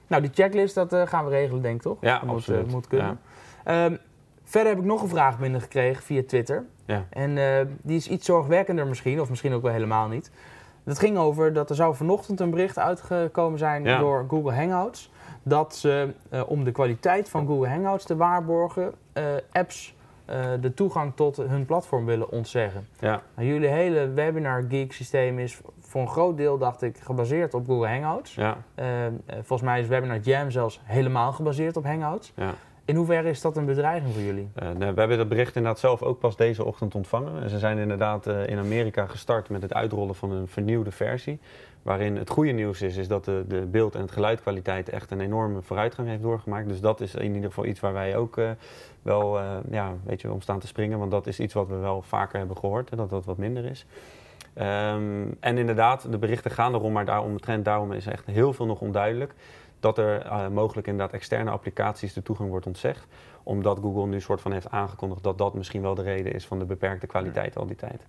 Nou, die checklist, dat eh, gaan we regelen, denk ik toch? Ja, dat moet, absoluut. eh, moet kunnen. Ehm, verder heb ik nog een vraag binnengekregen via Twitter. Ja. En eh, die is iets zorgwekkender misschien, of misschien ook wel helemaal niet. Dat ging over dat er zou vanochtend een bericht uitgekomen zijn Ja. door Google Hangouts. Dat ze, eh, om de kwaliteit van Google Hangouts te waarborgen, eh, apps eh, de toegang tot hun platform willen ontzeggen. Ja. Nou, jullie hele webinar geek systeem is voor een groot deel, dacht ik, gebaseerd op Google Hangouts. Ja. Eh, eh, volgens mij is Webinar Jam zelfs helemaal gebaseerd op Hangouts. Ja. In hoeverre is dat een bedreiging voor jullie? Uh, we hebben dat bericht inderdaad zelf ook pas deze ochtend ontvangen. En ze zijn inderdaad in Amerika gestart met het uitrollen van een vernieuwde versie. Waarin het goede nieuws is, is dat de, de beeld- en het geluidkwaliteit echt een enorme vooruitgang heeft doorgemaakt. Dus dat is in ieder geval iets waar wij ook uh, wel ja, weet je, om staan te springen. Want dat is iets wat we wel vaker hebben gehoord, hè, dat dat wat minder is. Um, en inderdaad, de berichten gaan erom, maar daarom, trend daarom is echt heel veel nog onduidelijk. Dat er uh, mogelijk inderdaad externe applicaties de toegang wordt ontzegd. Omdat Google nu soort van heeft aangekondigd dat dat misschien wel de reden is van de beperkte kwaliteit al die tijd.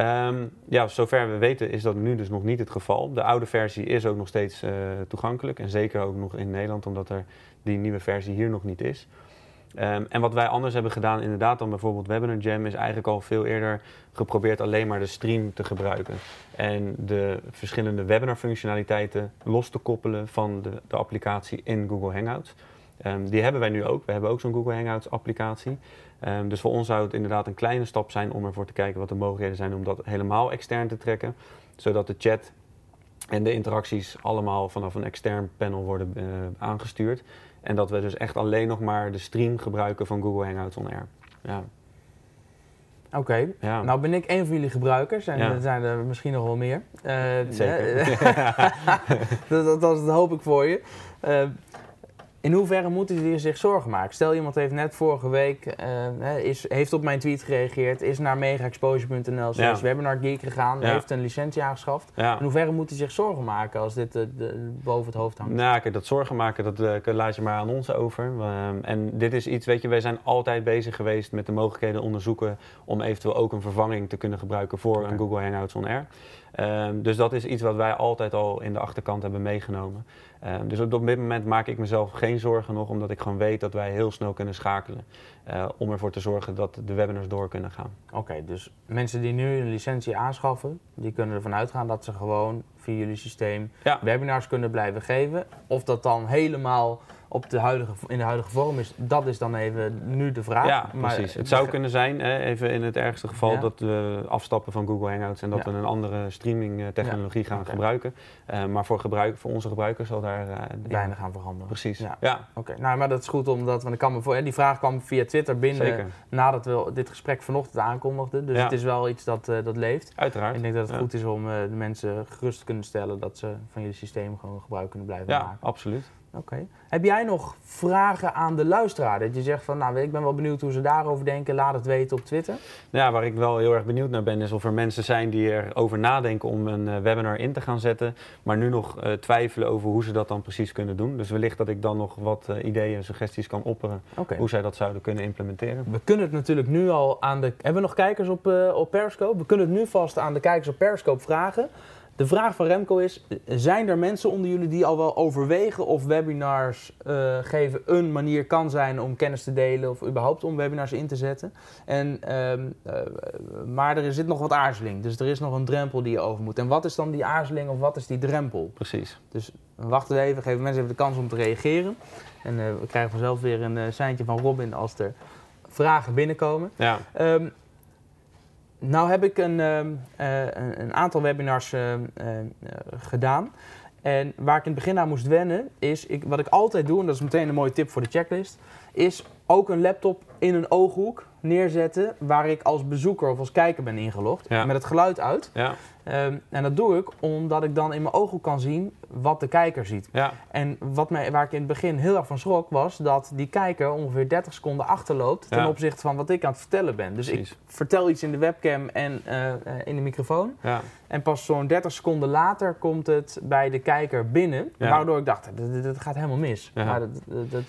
Um, ja, zover we weten is dat nu dus nog niet het geval. De oude versie is ook nog steeds uh, toegankelijk. En zeker ook nog in Nederland, omdat er die nieuwe versie hier nog niet is. Um, en wat wij anders hebben gedaan, inderdaad dan bijvoorbeeld Webinar Jam, is eigenlijk al veel eerder geprobeerd alleen maar de stream te gebruiken. En de verschillende webinar functionaliteiten los te koppelen van de, de applicatie in Google Hangouts. Um, die hebben wij nu ook. We hebben ook zo'n Google Hangouts applicatie. Um, dus voor ons zou het inderdaad een kleine stap zijn om ervoor te kijken wat de mogelijkheden zijn om dat helemaal extern te trekken. Zodat de chat en de interacties allemaal vanaf een extern panel worden uh, aangestuurd. En dat we dus echt alleen nog maar de stream gebruiken van Google Hangouts On Air. Ja. Oké, okay. ja. nou ben ik een van jullie gebruikers en Ja. er zijn er misschien nog wel meer. Uh, Zeker. dat, dat, dat, hoop ik voor je. Uh, in hoeverre moeten jullie zich zorgen maken? Stel iemand heeft net vorige week, uh, is, heeft op mijn tweet gereageerd, is naar megaexposure.nl slash webinar geek gegaan, Ja. heeft een licentie aangeschaft. Ja. In hoeverre moet hij zich zorgen maken als dit uh, de, boven het hoofd hangt? Nou, kijk, dat zorgen maken, dat uh, laat je maar aan ons over. Um, en dit is iets, weet je, wij zijn altijd bezig geweest met de mogelijkheden onderzoeken om eventueel ook een vervanging te kunnen gebruiken voor een Google Hangouts On Air. Um, dus dat is iets wat wij altijd al in de achterkant hebben meegenomen. Um, dus op dit moment maak ik mezelf geen zorgen nog, omdat ik gewoon weet dat wij heel snel kunnen schakelen. Uh, om ervoor te zorgen dat de webinars door kunnen gaan. Oké, okay, dus mensen die nu een licentie aanschaffen, die kunnen ervan uitgaan dat ze gewoon via jullie systeem Ja. webinars kunnen blijven geven. Of dat dan helemaal op de huidige, in de huidige vorm is, dat is dan even nu de vraag. Ja, Maar- precies. Het zou kunnen zijn, hè, even in het ergste geval, Ja. dat we afstappen van Google Hangouts en dat Ja. we een andere streaming eh, technologie gaan gebruiken. Eh, maar voor, gebruik, voor onze gebruikers zal daar eh, weinig aan veranderen. Precies. Ja. Ja, Oké, nou, maar dat is goed omdat, want ik kan me voor, hè, die vraag kwam via Twitter binnen zeker. nadat we dit gesprek vanochtend aankondigden. Dus Ja. het is wel iets dat, dat leeft. Uiteraard. Ik denk dat het Ja. goed is om de mensen gerust te kunnen stellen dat ze van jullie systeem gewoon gebruik kunnen blijven Ja, maken. absoluut. Oké. Heb jij nog vragen aan de luisteraar? Dat je zegt van, nou, ik ben wel benieuwd hoe ze daarover denken. Laat het weten op Twitter. Nou Ja, waar ik wel heel erg benieuwd naar ben, is of er mensen zijn die erover nadenken om een eh, webinar in te gaan zetten, maar nu nog eh, twijfelen over hoe ze dat dan precies kunnen doen. Dus wellicht dat ik dan nog wat eh, ideeën en suggesties kan opperen hoe zij dat zouden kunnen implementeren. We kunnen het natuurlijk nu al aan de... Hebben we nog kijkers op, op Periscope? We kunnen het nu vast aan de kijkers op Periscope vragen. De vraag van Remco is, zijn er mensen onder jullie die al wel overwegen of webinars eh, geven een manier kan zijn om kennis te delen of überhaupt om webinars in te zetten? En, ehm, eh, maar er zit nog wat aarzeling, dus er is nog een drempel die je over moet. En wat is dan die aarzeling of wat is die drempel? Precies. Dus we wachten even, geven mensen even de kans om te reageren. En eh, we krijgen vanzelf weer een seintje van Robin als er vragen binnenkomen. Ja, Um, nou heb ik een, um, uh, een, aantal webinars uh, uh, gedaan. En waar ik in het begin aan moest wennen, is ik, wat ik altijd doe, en dat is meteen een mooie tip voor de checklist, is ook een laptop in een ooghoek neerzetten waar ik als bezoeker of als kijker ben ingelogd. Ja. Met het geluid uit. ja, Um, en dat doe ik omdat ik dan in mijn ooghoek kan zien wat de kijker ziet. ja, En wat mij, waar ik in het begin heel erg van schrok, was dat die kijker ongeveer 30 seconden achterloopt ten opzichte van wat ik aan het vertellen ben. Dus precies. ik vertel iets in de webcam en eh, eh, in de microfoon. Ja, En pas zo'n 30 seconden later komt het bij de kijker binnen. Waardoor ik dacht, dit gaat helemaal mis. Maar dat, dat, dat-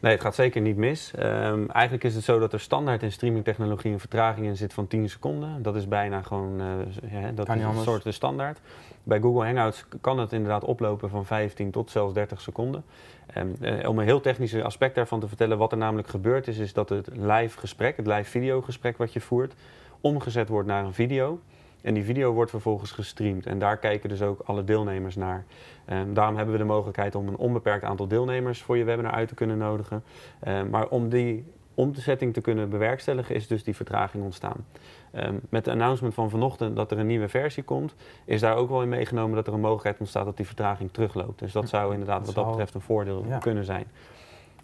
Nee, het gaat zeker niet mis. Ehm, eigenlijk is het zo dat er standaard in streamingtechnologie een vertraging in zit van 10 seconden. Dat is bijna gewoon eh, ja, dat is een soort de standaard. Bij Google Hangouts kan het inderdaad oplopen van 15 tot zelfs 30 seconden. En, eh, om een heel technisch aspect daarvan te vertellen, wat er namelijk gebeurd is, is dat het live gesprek, het live videogesprek wat je voert, omgezet wordt naar een video. En die video wordt vervolgens gestreamd. En daar kijken dus ook alle deelnemers naar. Ehm, daarom hebben we de mogelijkheid om een onbeperkt aantal deelnemers voor je webinar uit te kunnen nodigen. Ehm, maar om die om de setting te kunnen bewerkstelligen, is dus die vertraging ontstaan. Ehm, met de announcement van vanochtend dat er een nieuwe versie komt, is daar ook wel in meegenomen dat er een mogelijkheid ontstaat dat die vertraging terugloopt. Dus dat zou inderdaad wat dat betreft een voordeel Ja. kunnen zijn.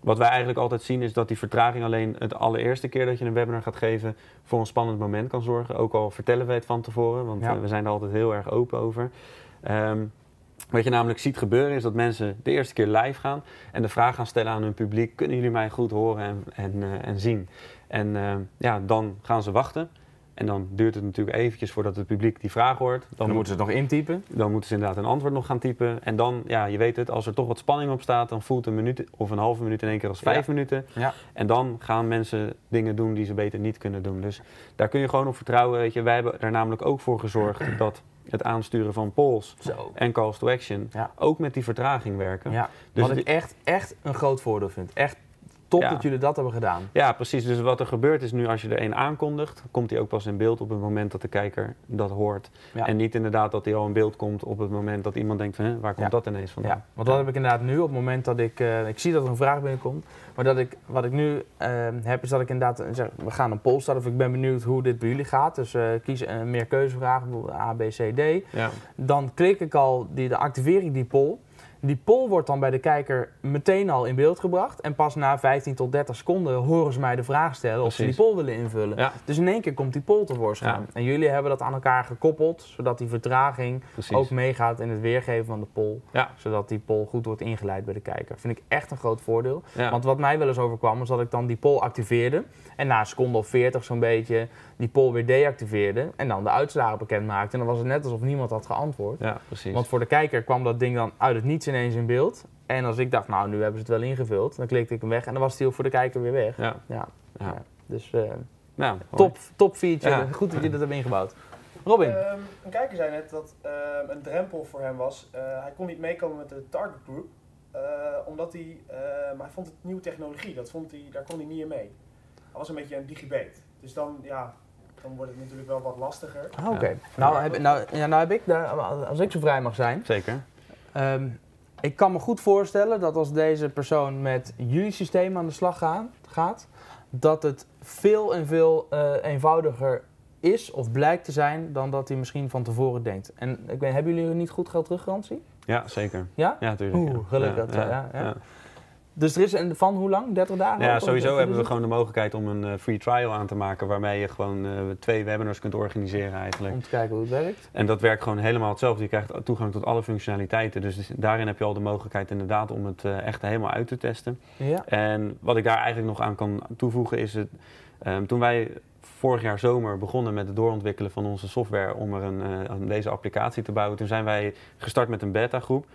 Wat wij eigenlijk altijd zien is dat die vertraging alleen het allereerste keer dat je een webinar gaat geven voor een spannend moment kan zorgen. Ook al vertellen wij het van tevoren, want Ja. eh, we zijn er altijd heel erg open over. Ehm, wat je namelijk ziet gebeuren is dat mensen de eerste keer live gaan en de vraag gaan stellen aan hun publiek: kunnen jullie mij goed horen en, en, eh, en zien? En eh, ja, dan gaan ze wachten. En dan duurt het natuurlijk eventjes voordat het publiek die vraag hoort. Dan, Dan moet- moeten ze het nog intypen. dan moeten ze inderdaad een antwoord nog gaan typen. En dan, ja, je weet het, als er toch wat spanning op staat, dan voelt een minuut of een halve minuut in één keer als vijf minuten. Ja. En dan gaan mensen dingen doen die ze beter niet kunnen doen. Dus daar kun je gewoon op vertrouwen. Weet je. Wij hebben er namelijk ook voor gezorgd dat het aansturen van polls Zo. en calls to action Ja. ook met die vertraging werken. Ja. Dus Wat ik echt, echt een groot voordeel vind. Echt top Ja. dat jullie dat hebben gedaan. Ja, precies. Dus wat er gebeurt is nu als je er een aankondigt, komt hij ook pas in beeld op het moment dat de kijker dat hoort. Ja. En niet inderdaad dat hij al in beeld komt op het moment dat iemand denkt van, hè, waar komt Ja. dat ineens vandaan? Ja, want dat heb ik inderdaad nu op het moment dat ik... eh, ik zie dat er een vraag binnenkomt. Maar dat ik, wat ik nu eh, heb is dat ik inderdaad zeg... We gaan een poll starten of ik ben benieuwd hoe dit bij jullie gaat. Dus eh, kies een meer keuzevragen, bijvoorbeeld A, B, C, D. Ja. Dan klik ik al, die, de activeer ik die poll. Die poll wordt dan bij de kijker meteen al in beeld gebracht. En pas na 15 tot 30 seconden horen ze mij de vraag stellen of ze die poll willen invullen. Ja. Dus in één keer komt die poll tevoorschijn. Ja. En jullie hebben dat aan elkaar gekoppeld, zodat die vertraging Precies. ook meegaat in het weergeven van de poll. Ja. Zodat die poll goed wordt ingeleid bij de kijker. Vind ik echt een groot voordeel. Want wat mij wel eens overkwam, was dat ik dan die poll activeerde. En na een seconde of 40 zo'n beetje die poll weer deactiveerde. En dan de uitslagen bekend maakte. En dan was het net alsof niemand had geantwoord. ja, precies. Want voor de kijker kwam dat ding dan uit het niets ineens in beeld. En als ik dacht, nou nu hebben ze het wel ingevuld, dan klikte ik hem weg. En dan was die ook voor de kijker weer weg. ja. Ja, Ja. ja. Dus eh, Nou, top, top feature. Ja. Goed dat jullie dat hebben ingebouwd. Robin. Ehm, een kijker zei net dat ehm, een drempel voor hem was. eh, hij kon niet meekomen met de target group. eh, omdat hij, ehm, hij vond het nieuwe technologie. Dat vond hij, daar kon hij niet in mee. Was een beetje een digibate. Dus dan, ja, dan wordt het natuurlijk wel wat lastiger. Ah, Oké. Nou, heb, nou, ja, nou heb ik, daar, als ik zo vrij mag zijn. Zeker. Ehm, ik kan me goed voorstellen dat als deze persoon met jullie systeem aan de slag gaan- gaat, dat het veel en veel eh, eenvoudiger is of blijkt te zijn dan dat hij misschien van tevoren denkt. En ik weet, hebben jullie niet goed geld teruggarantie? Ja, zeker. Ja? Ja, tuurlijk. Oeh, ja. gelukkig, ja, ja. Dus er is een van hoe lang? 30 dagen? Ja, sowieso hebben we gewoon de mogelijkheid om een eh, free trial aan te maken waarmee je gewoon eh, twee webinars kunt organiseren eigenlijk. Om te kijken hoe het werkt. En dat werkt gewoon helemaal hetzelfde. Je krijgt toegang tot alle functionaliteiten. Dus daarin heb je al de mogelijkheid inderdaad om het eh, echt helemaal uit te testen. Ja. En wat ik daar eigenlijk nog aan kan toevoegen is het. ehm, toen wij vorig jaar zomer begonnen met het doorontwikkelen van onze software om er een, om deze applicatie te bouwen, toen zijn wij gestart met een beta groep.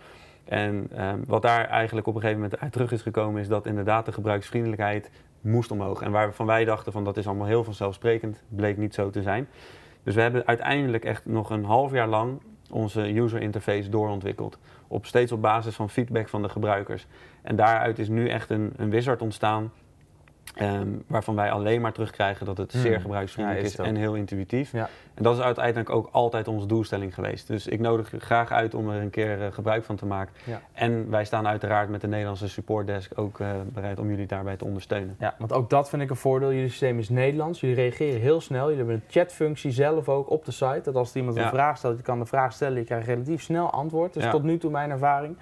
En ehm, wat daar eigenlijk op een gegeven moment uit terug is gekomen, is dat inderdaad de gebruiksvriendelijkheid moest omhoog. En waarvan wij dachten van dat is allemaal heel vanzelfsprekend, bleek niet zo te zijn. Dus we hebben uiteindelijk echt nog een half jaar lang onze user interface doorontwikkeld. Op, steeds op basis van feedback van de gebruikers. En daaruit is nu echt een, een wizard ontstaan. Ehm, waarvan wij alleen maar terugkrijgen dat het Hmm. zeer gebruiksvriendelijk Ja, is, en heel intuïtief. Ja. En dat is uiteindelijk ook altijd onze doelstelling geweest. Dus ik nodig je graag uit om er een keer eh, gebruik van te maken. Ja. En wij staan uiteraard met de Nederlandse supportdesk ook eh, bereid om jullie daarbij te ondersteunen. Ja, want ook dat vind ik een voordeel. Jullie systeem is Nederlands. Jullie reageren heel snel. Jullie hebben een chatfunctie zelf ook op de site. Dat als iemand een vraag stelt, je kan de vraag stellen, je krijgt relatief snel antwoord. Dus tot nu toe mijn ervaring.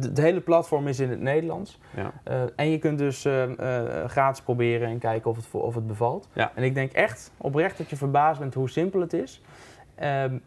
Het hele platform is in het Nederlands. Ja. Eh, en je kunt dus eh, eh, gratis proberen en kijken of het, of het bevalt. Ja. En ik denk echt oprecht dat je verbaasd bent hoe simpel het is. Ehm,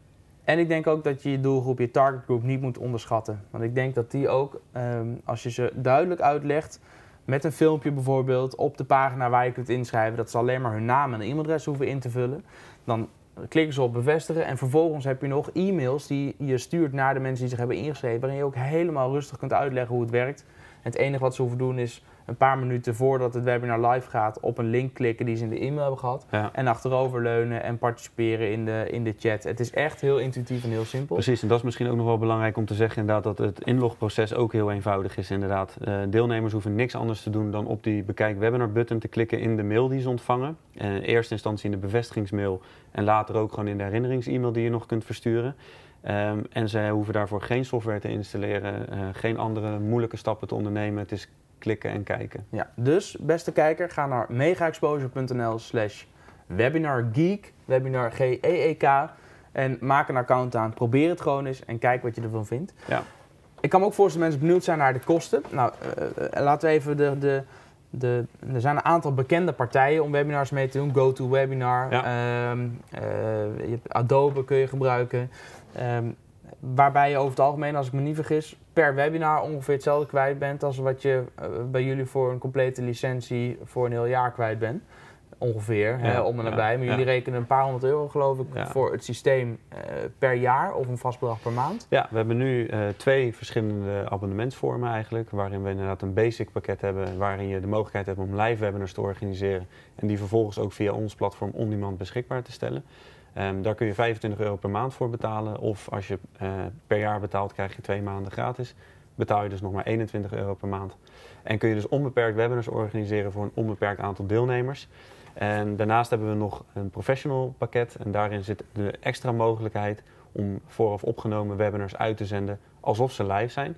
en ik denk ook dat je je doelgroep, je target group, niet moet onderschatten. Want ik denk dat die ook, ehm, als je ze duidelijk uitlegt, met een filmpje bijvoorbeeld, op de pagina waar je kunt inschrijven, dat ze alleen maar hun naam en e-mailadres hoeven in te vullen, dan klikken ze op bevestigen en vervolgens heb je nog e-mails die je stuurt naar de mensen die zich hebben ingeschreven, waarin je ook helemaal rustig kunt uitleggen hoe het werkt. Het enige wat ze hoeven doen is een paar minuten voordat het webinar live gaat op een link klikken die ze in de e-mail hebben gehad. Ja. En achteroverleunen en participeren in de, in de chat. Het is echt heel intuïtief en heel simpel. Precies, en dat is misschien ook nog wel belangrijk om te zeggen inderdaad dat het inlogproces ook heel eenvoudig is inderdaad. Eh, deelnemers hoeven niks anders te doen dan op die bekijk webinar button te klikken in de mail die ze ontvangen. Eh, in eerste instantie in de bevestigingsmail en later ook gewoon in de herinnerings-e-mail die je nog kunt versturen. Ehm, en ze hoeven daarvoor geen software te installeren, eh, geen andere moeilijke stappen te ondernemen. Het is klikken en kijken. Ja, dus beste kijker, ga naar megaexposure.nl slash webinargeek, webinar G-E-E-K. En maak een account aan, probeer het gewoon eens en kijk wat je ervan vindt. Ja. Ik kan me ook voorstellen dat mensen benieuwd zijn naar de kosten. Nou, eh, eh, laten we even de, de, de... Er zijn een aantal bekende partijen om webinars mee te doen. GoToWebinar, Ja. je hebt Adobe kun je gebruiken. Ehm, waarbij je over het algemeen, als ik me niet vergis, per webinar ongeveer hetzelfde kwijt bent als wat je eh, bij jullie voor een complete licentie voor een heel jaar kwijt bent. Ongeveer, hè, om en ja, nabij. Maar jullie ja. rekenen een paar honderd euro, geloof ik, voor het systeem eh, per jaar of een vast bedrag per maand. Ja, we hebben nu eh, twee verschillende abonnementsvormen eigenlijk. Waarin we inderdaad een basic pakket hebben. Waarin je de mogelijkheid hebt om live webinars te organiseren. En die vervolgens ook via ons platform on-demand beschikbaar te stellen. Ehm, daar kun je 25 euro per maand voor betalen. Of als je eh, per jaar betaalt, krijg je twee maanden gratis. Betaal je dus nog maar 21 euro per maand. En kun je dus onbeperkt webinars organiseren voor een onbeperkt aantal deelnemers. En daarnaast hebben we nog een professional pakket. En daarin zit de extra mogelijkheid om vooraf opgenomen webinars uit te zenden alsof ze live zijn.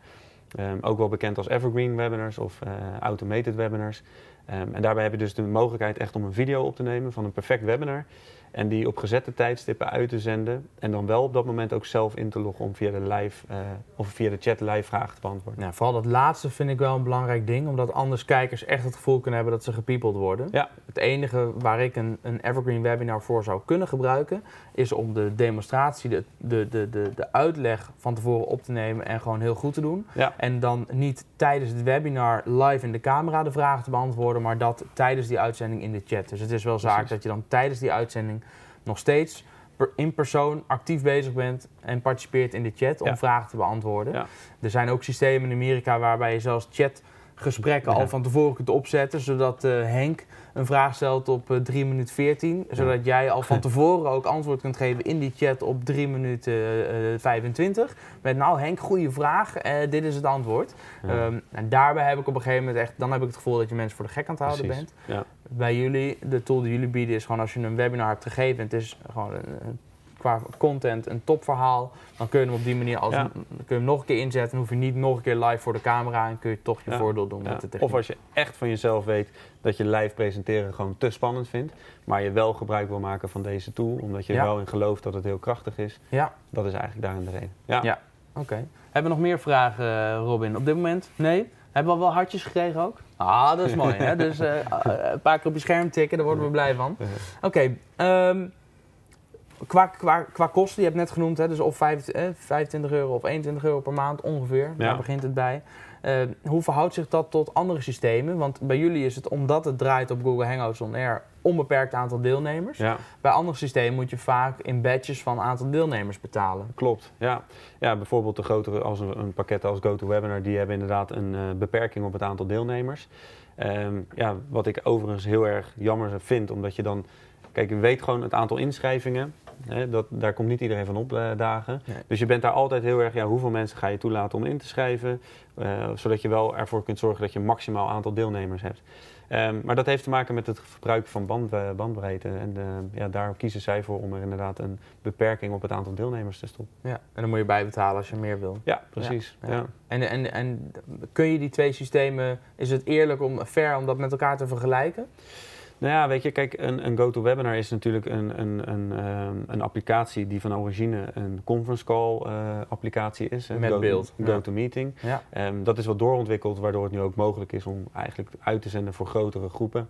Ehm, ook wel bekend als evergreen webinars of eh, automated webinars. Ehm, en daarbij heb je dus de mogelijkheid echt om een video op te nemen van een perfect webinar. En die op gezette tijdstippen uit te zenden. En dan wel op dat moment ook zelf in te loggen om via de, live, eh, of via de chat live vragen te beantwoorden. Ja, vooral dat laatste vind ik wel een belangrijk ding, omdat anders kijkers echt het gevoel kunnen hebben dat ze gepiepeld worden. Ja. Het enige waar ik een, een evergreen webinar voor zou kunnen gebruiken, is om de demonstratie, de, de, de, de, de uitleg van tevoren op te nemen en gewoon heel goed te doen. Ja. En dan niet tijdens het webinar live in de camera de vragen te beantwoorden, maar dat tijdens die uitzending in de chat. Dus het is wel zaak Precies. dat je dan tijdens die uitzending nog steeds per- in persoon actief bezig bent en participeert in de chat om Ja. vragen te beantwoorden. Ja. Er zijn ook systemen in Amerika waarbij je zelfs chatgesprekken Ja. al van tevoren kunt opzetten, zodat eh, Henk een vraag stelt op eh 3 minuten 14, zodat jij al van tevoren ook antwoord kunt geven in die chat op 3 minuten eh, 25. Met nou Henk, goede vraag, eh, dit is het antwoord. Ehm, en daarbij heb ik op een gegeven moment echt, dan heb ik het gevoel dat je mensen voor de gek aan het houden Precies. bent. Bij jullie, de tool die jullie bieden is gewoon als je een webinar hebt gegeven, het is gewoon een- qua content een topverhaal, dan kun je hem op die manier als Ja. kun je hem nog een keer inzetten, dan hoef je niet nog een keer live voor de camera en kun je toch je Ja. voordeel doen Ja. met de techniek. Of als je echt van jezelf weet dat je live presenteren gewoon te spannend vindt, maar je wel gebruik wil maken van deze tool, omdat je er wel in gelooft dat het heel krachtig is, Ja, dat is eigenlijk daarin de reden. Ja. Ja. oké. Hebben we nog meer vragen, eh, Robin? Op dit moment? Nee? Hebben we al wel hartjes gekregen ook? Ah, dat is mooi. Hè? Dus eh, eh, een paar keer op je scherm tikken, daar worden we blij van. Oké, ehm, qua, qua, qua kosten, je hebt net genoemd, hè, dus of vijf- eh, 25 euro of 21 euro per maand ongeveer, daar Ja. begint het bij. Eh, hoe verhoudt zich dat tot andere systemen? Want bij jullie is het, omdat het draait op Google Hangouts On Air, onbeperkt aantal deelnemers. Ja. Bij andere systemen moet je vaak in badges van aantal deelnemers betalen. Klopt, ja. ja bijvoorbeeld de grotere als een, een pakket als GoToWebinar, die hebben inderdaad een eh, beperking op het aantal deelnemers. Ehm, ja, wat ik overigens heel erg jammer vind, omdat je dan, kijk, je weet gewoon het aantal inschrijvingen. Hè, dat, daar komt niet iedereen van opdagen. Nee. Dus je bent daar altijd heel erg, ja, hoeveel mensen ga je toelaten om in te schrijven? Eh, zodat je wel ervoor kunt zorgen dat je een maximaal aantal deelnemers hebt. Ehm, maar dat heeft te maken met het gebruik van band, eh, bandbreedte. En eh, ja, daar kiezen zij voor om er inderdaad een beperking op het aantal deelnemers te stoppen. Ja. En dan moet je bijbetalen als je meer wil. Ja, precies. Ja, Ja, ja. En, en, en kun je die twee systemen, is het eerlijk om fair om dat met elkaar te vergelijken? Nou ja, weet je, kijk, een, een GoToWebinar is natuurlijk een, een, een, ehm, een applicatie die van origine een conference call eh, applicatie is. Met Go- beeld. GoToMeeting. Ja. Ehm, dat is wat doorontwikkeld, waardoor het nu ook mogelijk is om eigenlijk uit te zenden voor grotere groepen.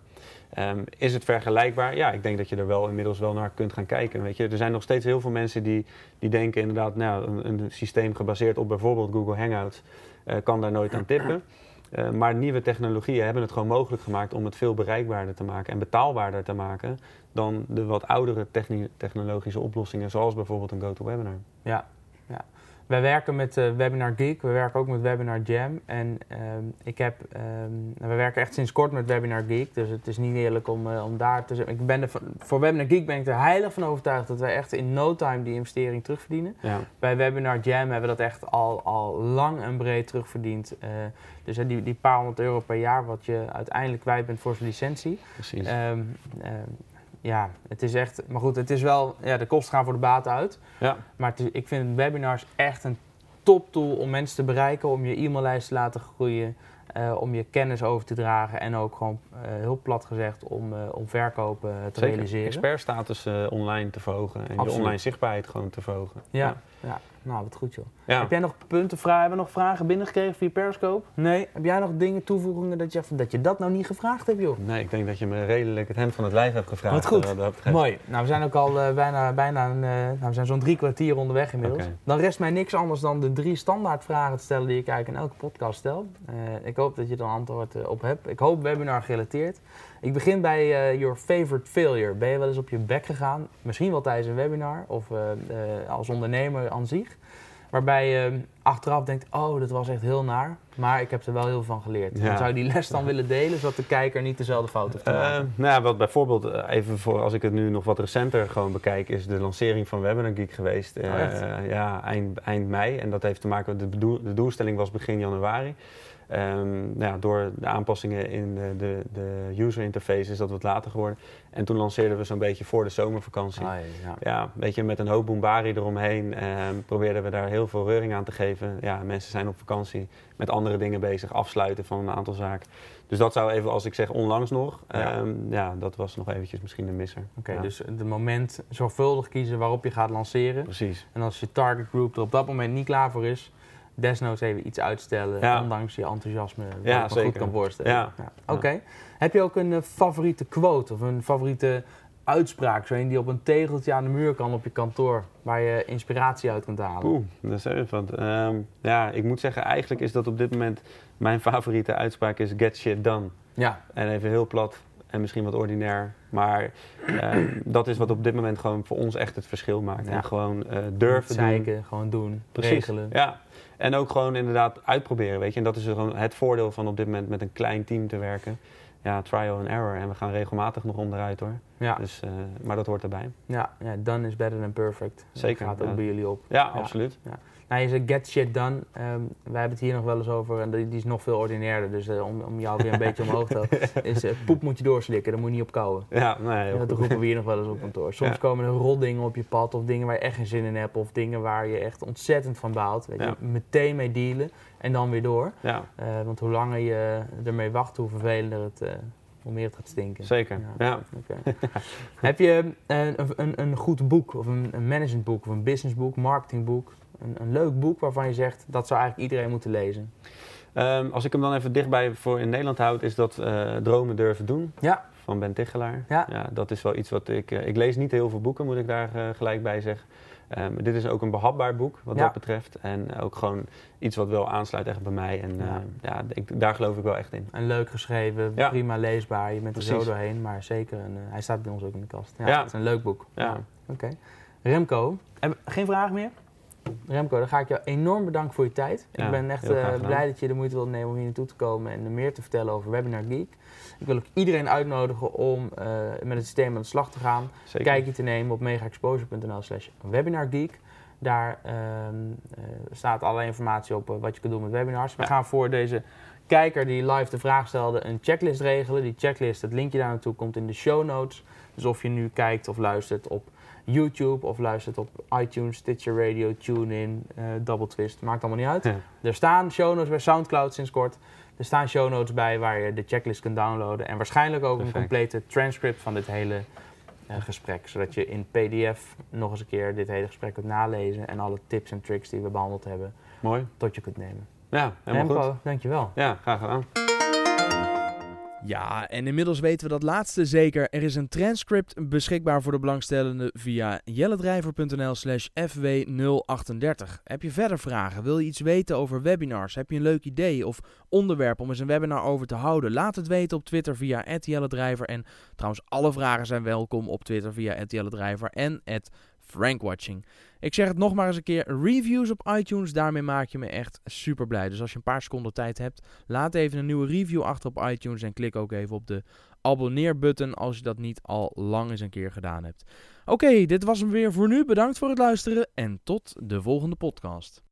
Ehm, is het vergelijkbaar? Ja, ik denk dat je er wel inmiddels wel naar kunt gaan kijken. Weet je, er zijn nog steeds heel veel mensen die, die denken inderdaad, nou, een, een systeem gebaseerd op bijvoorbeeld Google Hangouts eh, kan daar nooit aan tippen. Eh, maar nieuwe technologieën hebben het gewoon mogelijk gemaakt om het veel bereikbaarder te maken en betaalbaarder te maken dan de wat oudere technologische oplossingen, zoals bijvoorbeeld een GoToWebinar. Ja, ja. Wij werken met eh, Webinar Geek, we werken ook met Webinar Jam. En ehm, ik heb, ehm, we werken echt sinds kort met Webinar Geek, dus het is niet eerlijk om, eh, om daar te zeggen. Ik ben er van- voor Webinar Geek ben ik er heilig van overtuigd dat wij echt in no time die investering terugverdienen. Ja, Bij Webinar Jam hebben we dat echt al, al lang en breed terugverdiend. Eh, dus die, die paar honderd euro per jaar wat je uiteindelijk kwijt bent voor zijn licentie. precies. Ehm, ja, het is echt. Maar goed, het is wel. Ja, de kosten gaan voor de baat uit. ja. Maar het is- ik vind webinars echt een top tool om mensen te bereiken, om je e-maillijst te laten groeien. eh, om je kennis over te dragen en ook gewoon eh, heel plat gezegd om, eh, om verkopen te Zeker. realiseren. Expertstatus online te verhogen en Absoluut. je online zichtbaarheid gewoon te verhogen. Ja, ja. Nou wat goed joh. Ja. Heb jij nog punten, vragen, hebben we nog vragen binnengekregen via Periscope? Nee. Heb jij nog dingen, toevoegingen dat je, dat je dat nou niet gevraagd hebt joh? Nee, ik denk dat je me redelijk het hemd van het lijf hebt gevraagd. Wat goed. eh. Mooi. Nou, we zijn ook al eh, bijna, bijna een, eh, nou, we zijn zo'n drie kwartier onderweg inmiddels. Dan rest mij niks anders dan de drie standaardvragen te stellen die ik eigenlijk in elke podcast stel. Ik hoop dat je er een antwoord op hebt. Ik hoop webinar gerelateerd. Ik begin bij eh, your favorite failure. Ben je wel eens op je bek gegaan? Misschien wel tijdens een webinar of eh, eh, als ondernemer aan zich. Waarbij je achteraf denkt, oh, dat was echt heel naar. Maar ik heb er wel heel veel van geleerd. Ja. Zou je die les dan willen delen, zodat de kijker niet dezelfde fout heeft gemaakt? nou ja, wat bijvoorbeeld, even voor als ik het nu nog wat recenter gewoon bekijk, is de lancering van Webinar Geek geweest. Oh, ja, eind, eind mei. En dat heeft te maken met de, bedoel- de doelstelling was begin januari. Ehm, nou ja, door de aanpassingen in de, de, de user interface is dat wat later geworden. En toen lanceerden we zo'n beetje voor de zomervakantie. Ah, ja. Ja, weet je, met een hoop bombari eromheen ehm, probeerden we daar heel veel reuring aan te geven. Ja, mensen zijn op vakantie met andere dingen bezig, afsluiten van een aantal zaken. Dus dat zou even, als ik zeg onlangs nog, Ja. ja, ja dat was nog eventjes misschien een misser. Oké, dus de moment zorgvuldig kiezen waarop je gaat lanceren. Precies. En als je target group er op dat moment niet klaar voor is, desnoods even iets uitstellen, Ja. ondanks je enthousiasme, wat Ja, ik me goed kan voorstellen. Ja. Oké. Heb je ook een eh, favoriete quote of een favoriete uitspraak, zo een die op een tegeltje aan de muur kan op je kantoor, waar je inspiratie uit kunt halen? Oeh, dat is even wat. Ehm, ja, ik moet zeggen, eigenlijk is dat op dit moment mijn favoriete uitspraak is get shit done. Ja, En even heel plat en misschien wat ordinair. Maar ehm, dat is wat op dit moment gewoon voor ons echt het verschil maakt. En gewoon eh, durven doen. zeiken, gewoon doen, Precies. regelen. Ja, en ook gewoon inderdaad uitproberen, weet je. En dat is gewoon het voordeel van op dit moment met een klein team te werken. Ja, trial and error. En we gaan regelmatig nog onderuit hoor. Ja, Dus, eh, maar dat hoort erbij. ja, ja, done is better than perfect. Zeker, Dat gaat ook ja. bij jullie op. Ja, Ja. absoluut. Nou, je zegt get shit done. Ehm, wij hebben het hier nog wel eens over en die die is nog veel ordinairder. Dus eh, om, om jou weer een beetje omhoog te houden. Is, eh, poep moet je doorslikken, daar moet je niet op kouwen. Ja, nee, dat roepen we hier nog wel eens op kantoor. Soms Ja. komen er rotdingen op je pad of dingen waar je echt geen zin in hebt. Of dingen waar je echt ontzettend van baalt. Weet je, meteen mee dealen en dan weer door. Ja, Eh, want hoe langer je ermee wacht, hoe vervelender het, hoe meer het gaat stinken. zeker. Ja. Ja. Heb je eh, een, een, een goed boek of een, een managementboek of een businessboek, marketingboek? Een, een leuk boek waarvan je zegt dat zou eigenlijk iedereen moeten lezen. Ehm, als ik hem dan even dichtbij voor in Nederland houd, is dat eh, Dromen durven doen. Ja. Van Ben Tichelaar. Ja. dat is wel iets wat ik... eh, ik lees niet heel veel boeken, moet ik daar gelijk bij zeggen. Ehm, dit is ook een behapbaar boek, wat Ja. dat betreft. En ook gewoon iets wat wel aansluit echt bij mij. En Ja. ik, daar geloof ik wel echt in. En leuk geschreven, Ja. prima leesbaar. Je bent er zo Precies. doorheen, maar zeker. Een, eh, hij staat bij ons ook in de kast. Ja. Het is een leuk boek. Ja. Oké. Remco, heb, geen vragen meer? Remco, dan ga ik jou enorm bedanken voor je tijd. Ja, ik ben echt eh, blij dat je de moeite wilt nemen om hier naartoe te komen en meer te vertellen over Webinar Geek. Ik wil ook iedereen uitnodigen om eh, met het systeem aan de slag te gaan. Zeker. kijkje te nemen op megaexposure.nl slash webinargeek. Daar ehm, eh, staat alle informatie op wat je kunt doen met webinars. We Ja. gaan voor deze kijker die live de vraag stelde een checklist regelen. Die checklist, het linkje daar naartoe komt in de show notes. Dus of je nu kijkt of luistert op YouTube of luistert op iTunes, Stitcher Radio, TuneIn, eh Double Twist, maakt allemaal niet uit. Ja. Er staan show notes bij Soundcloud sinds kort. Er staan show notes bij waar je de checklist kunt downloaden. En waarschijnlijk ook Perfect. een complete transcript van dit hele eh, gesprek. Zodat je in PDF nog eens een keer dit hele gesprek kunt nalezen. En alle tips en tricks die we behandeld hebben Mooi. tot je kunt nemen. Ja, helemaal Remco, goed. dankjewel. Ja, graag gedaan. Ja, en inmiddels weten we dat laatste zeker. Er is een transcript beschikbaar voor de belangstellenden via jellendrijver.nl slash fw038. Heb je verder vragen? Wil je iets weten over webinars? Heb je een leuk idee of onderwerp om eens een webinar over te houden? Laat het weten op Twitter via @jellendrijver. En trouwens, alle vragen zijn welkom op Twitter via @jellendrijver en @frankwatching. Ik zeg het nog maar eens een keer, reviews op iTunes, daarmee maak je me echt super blij. Dus als je een paar seconden tijd hebt, laat even een nieuwe review achter op iTunes en klik ook even op de abonneer-button als je dat niet al lang eens een keer gedaan hebt. Oké, dit was hem weer voor nu. Bedankt voor het luisteren en tot de volgende podcast.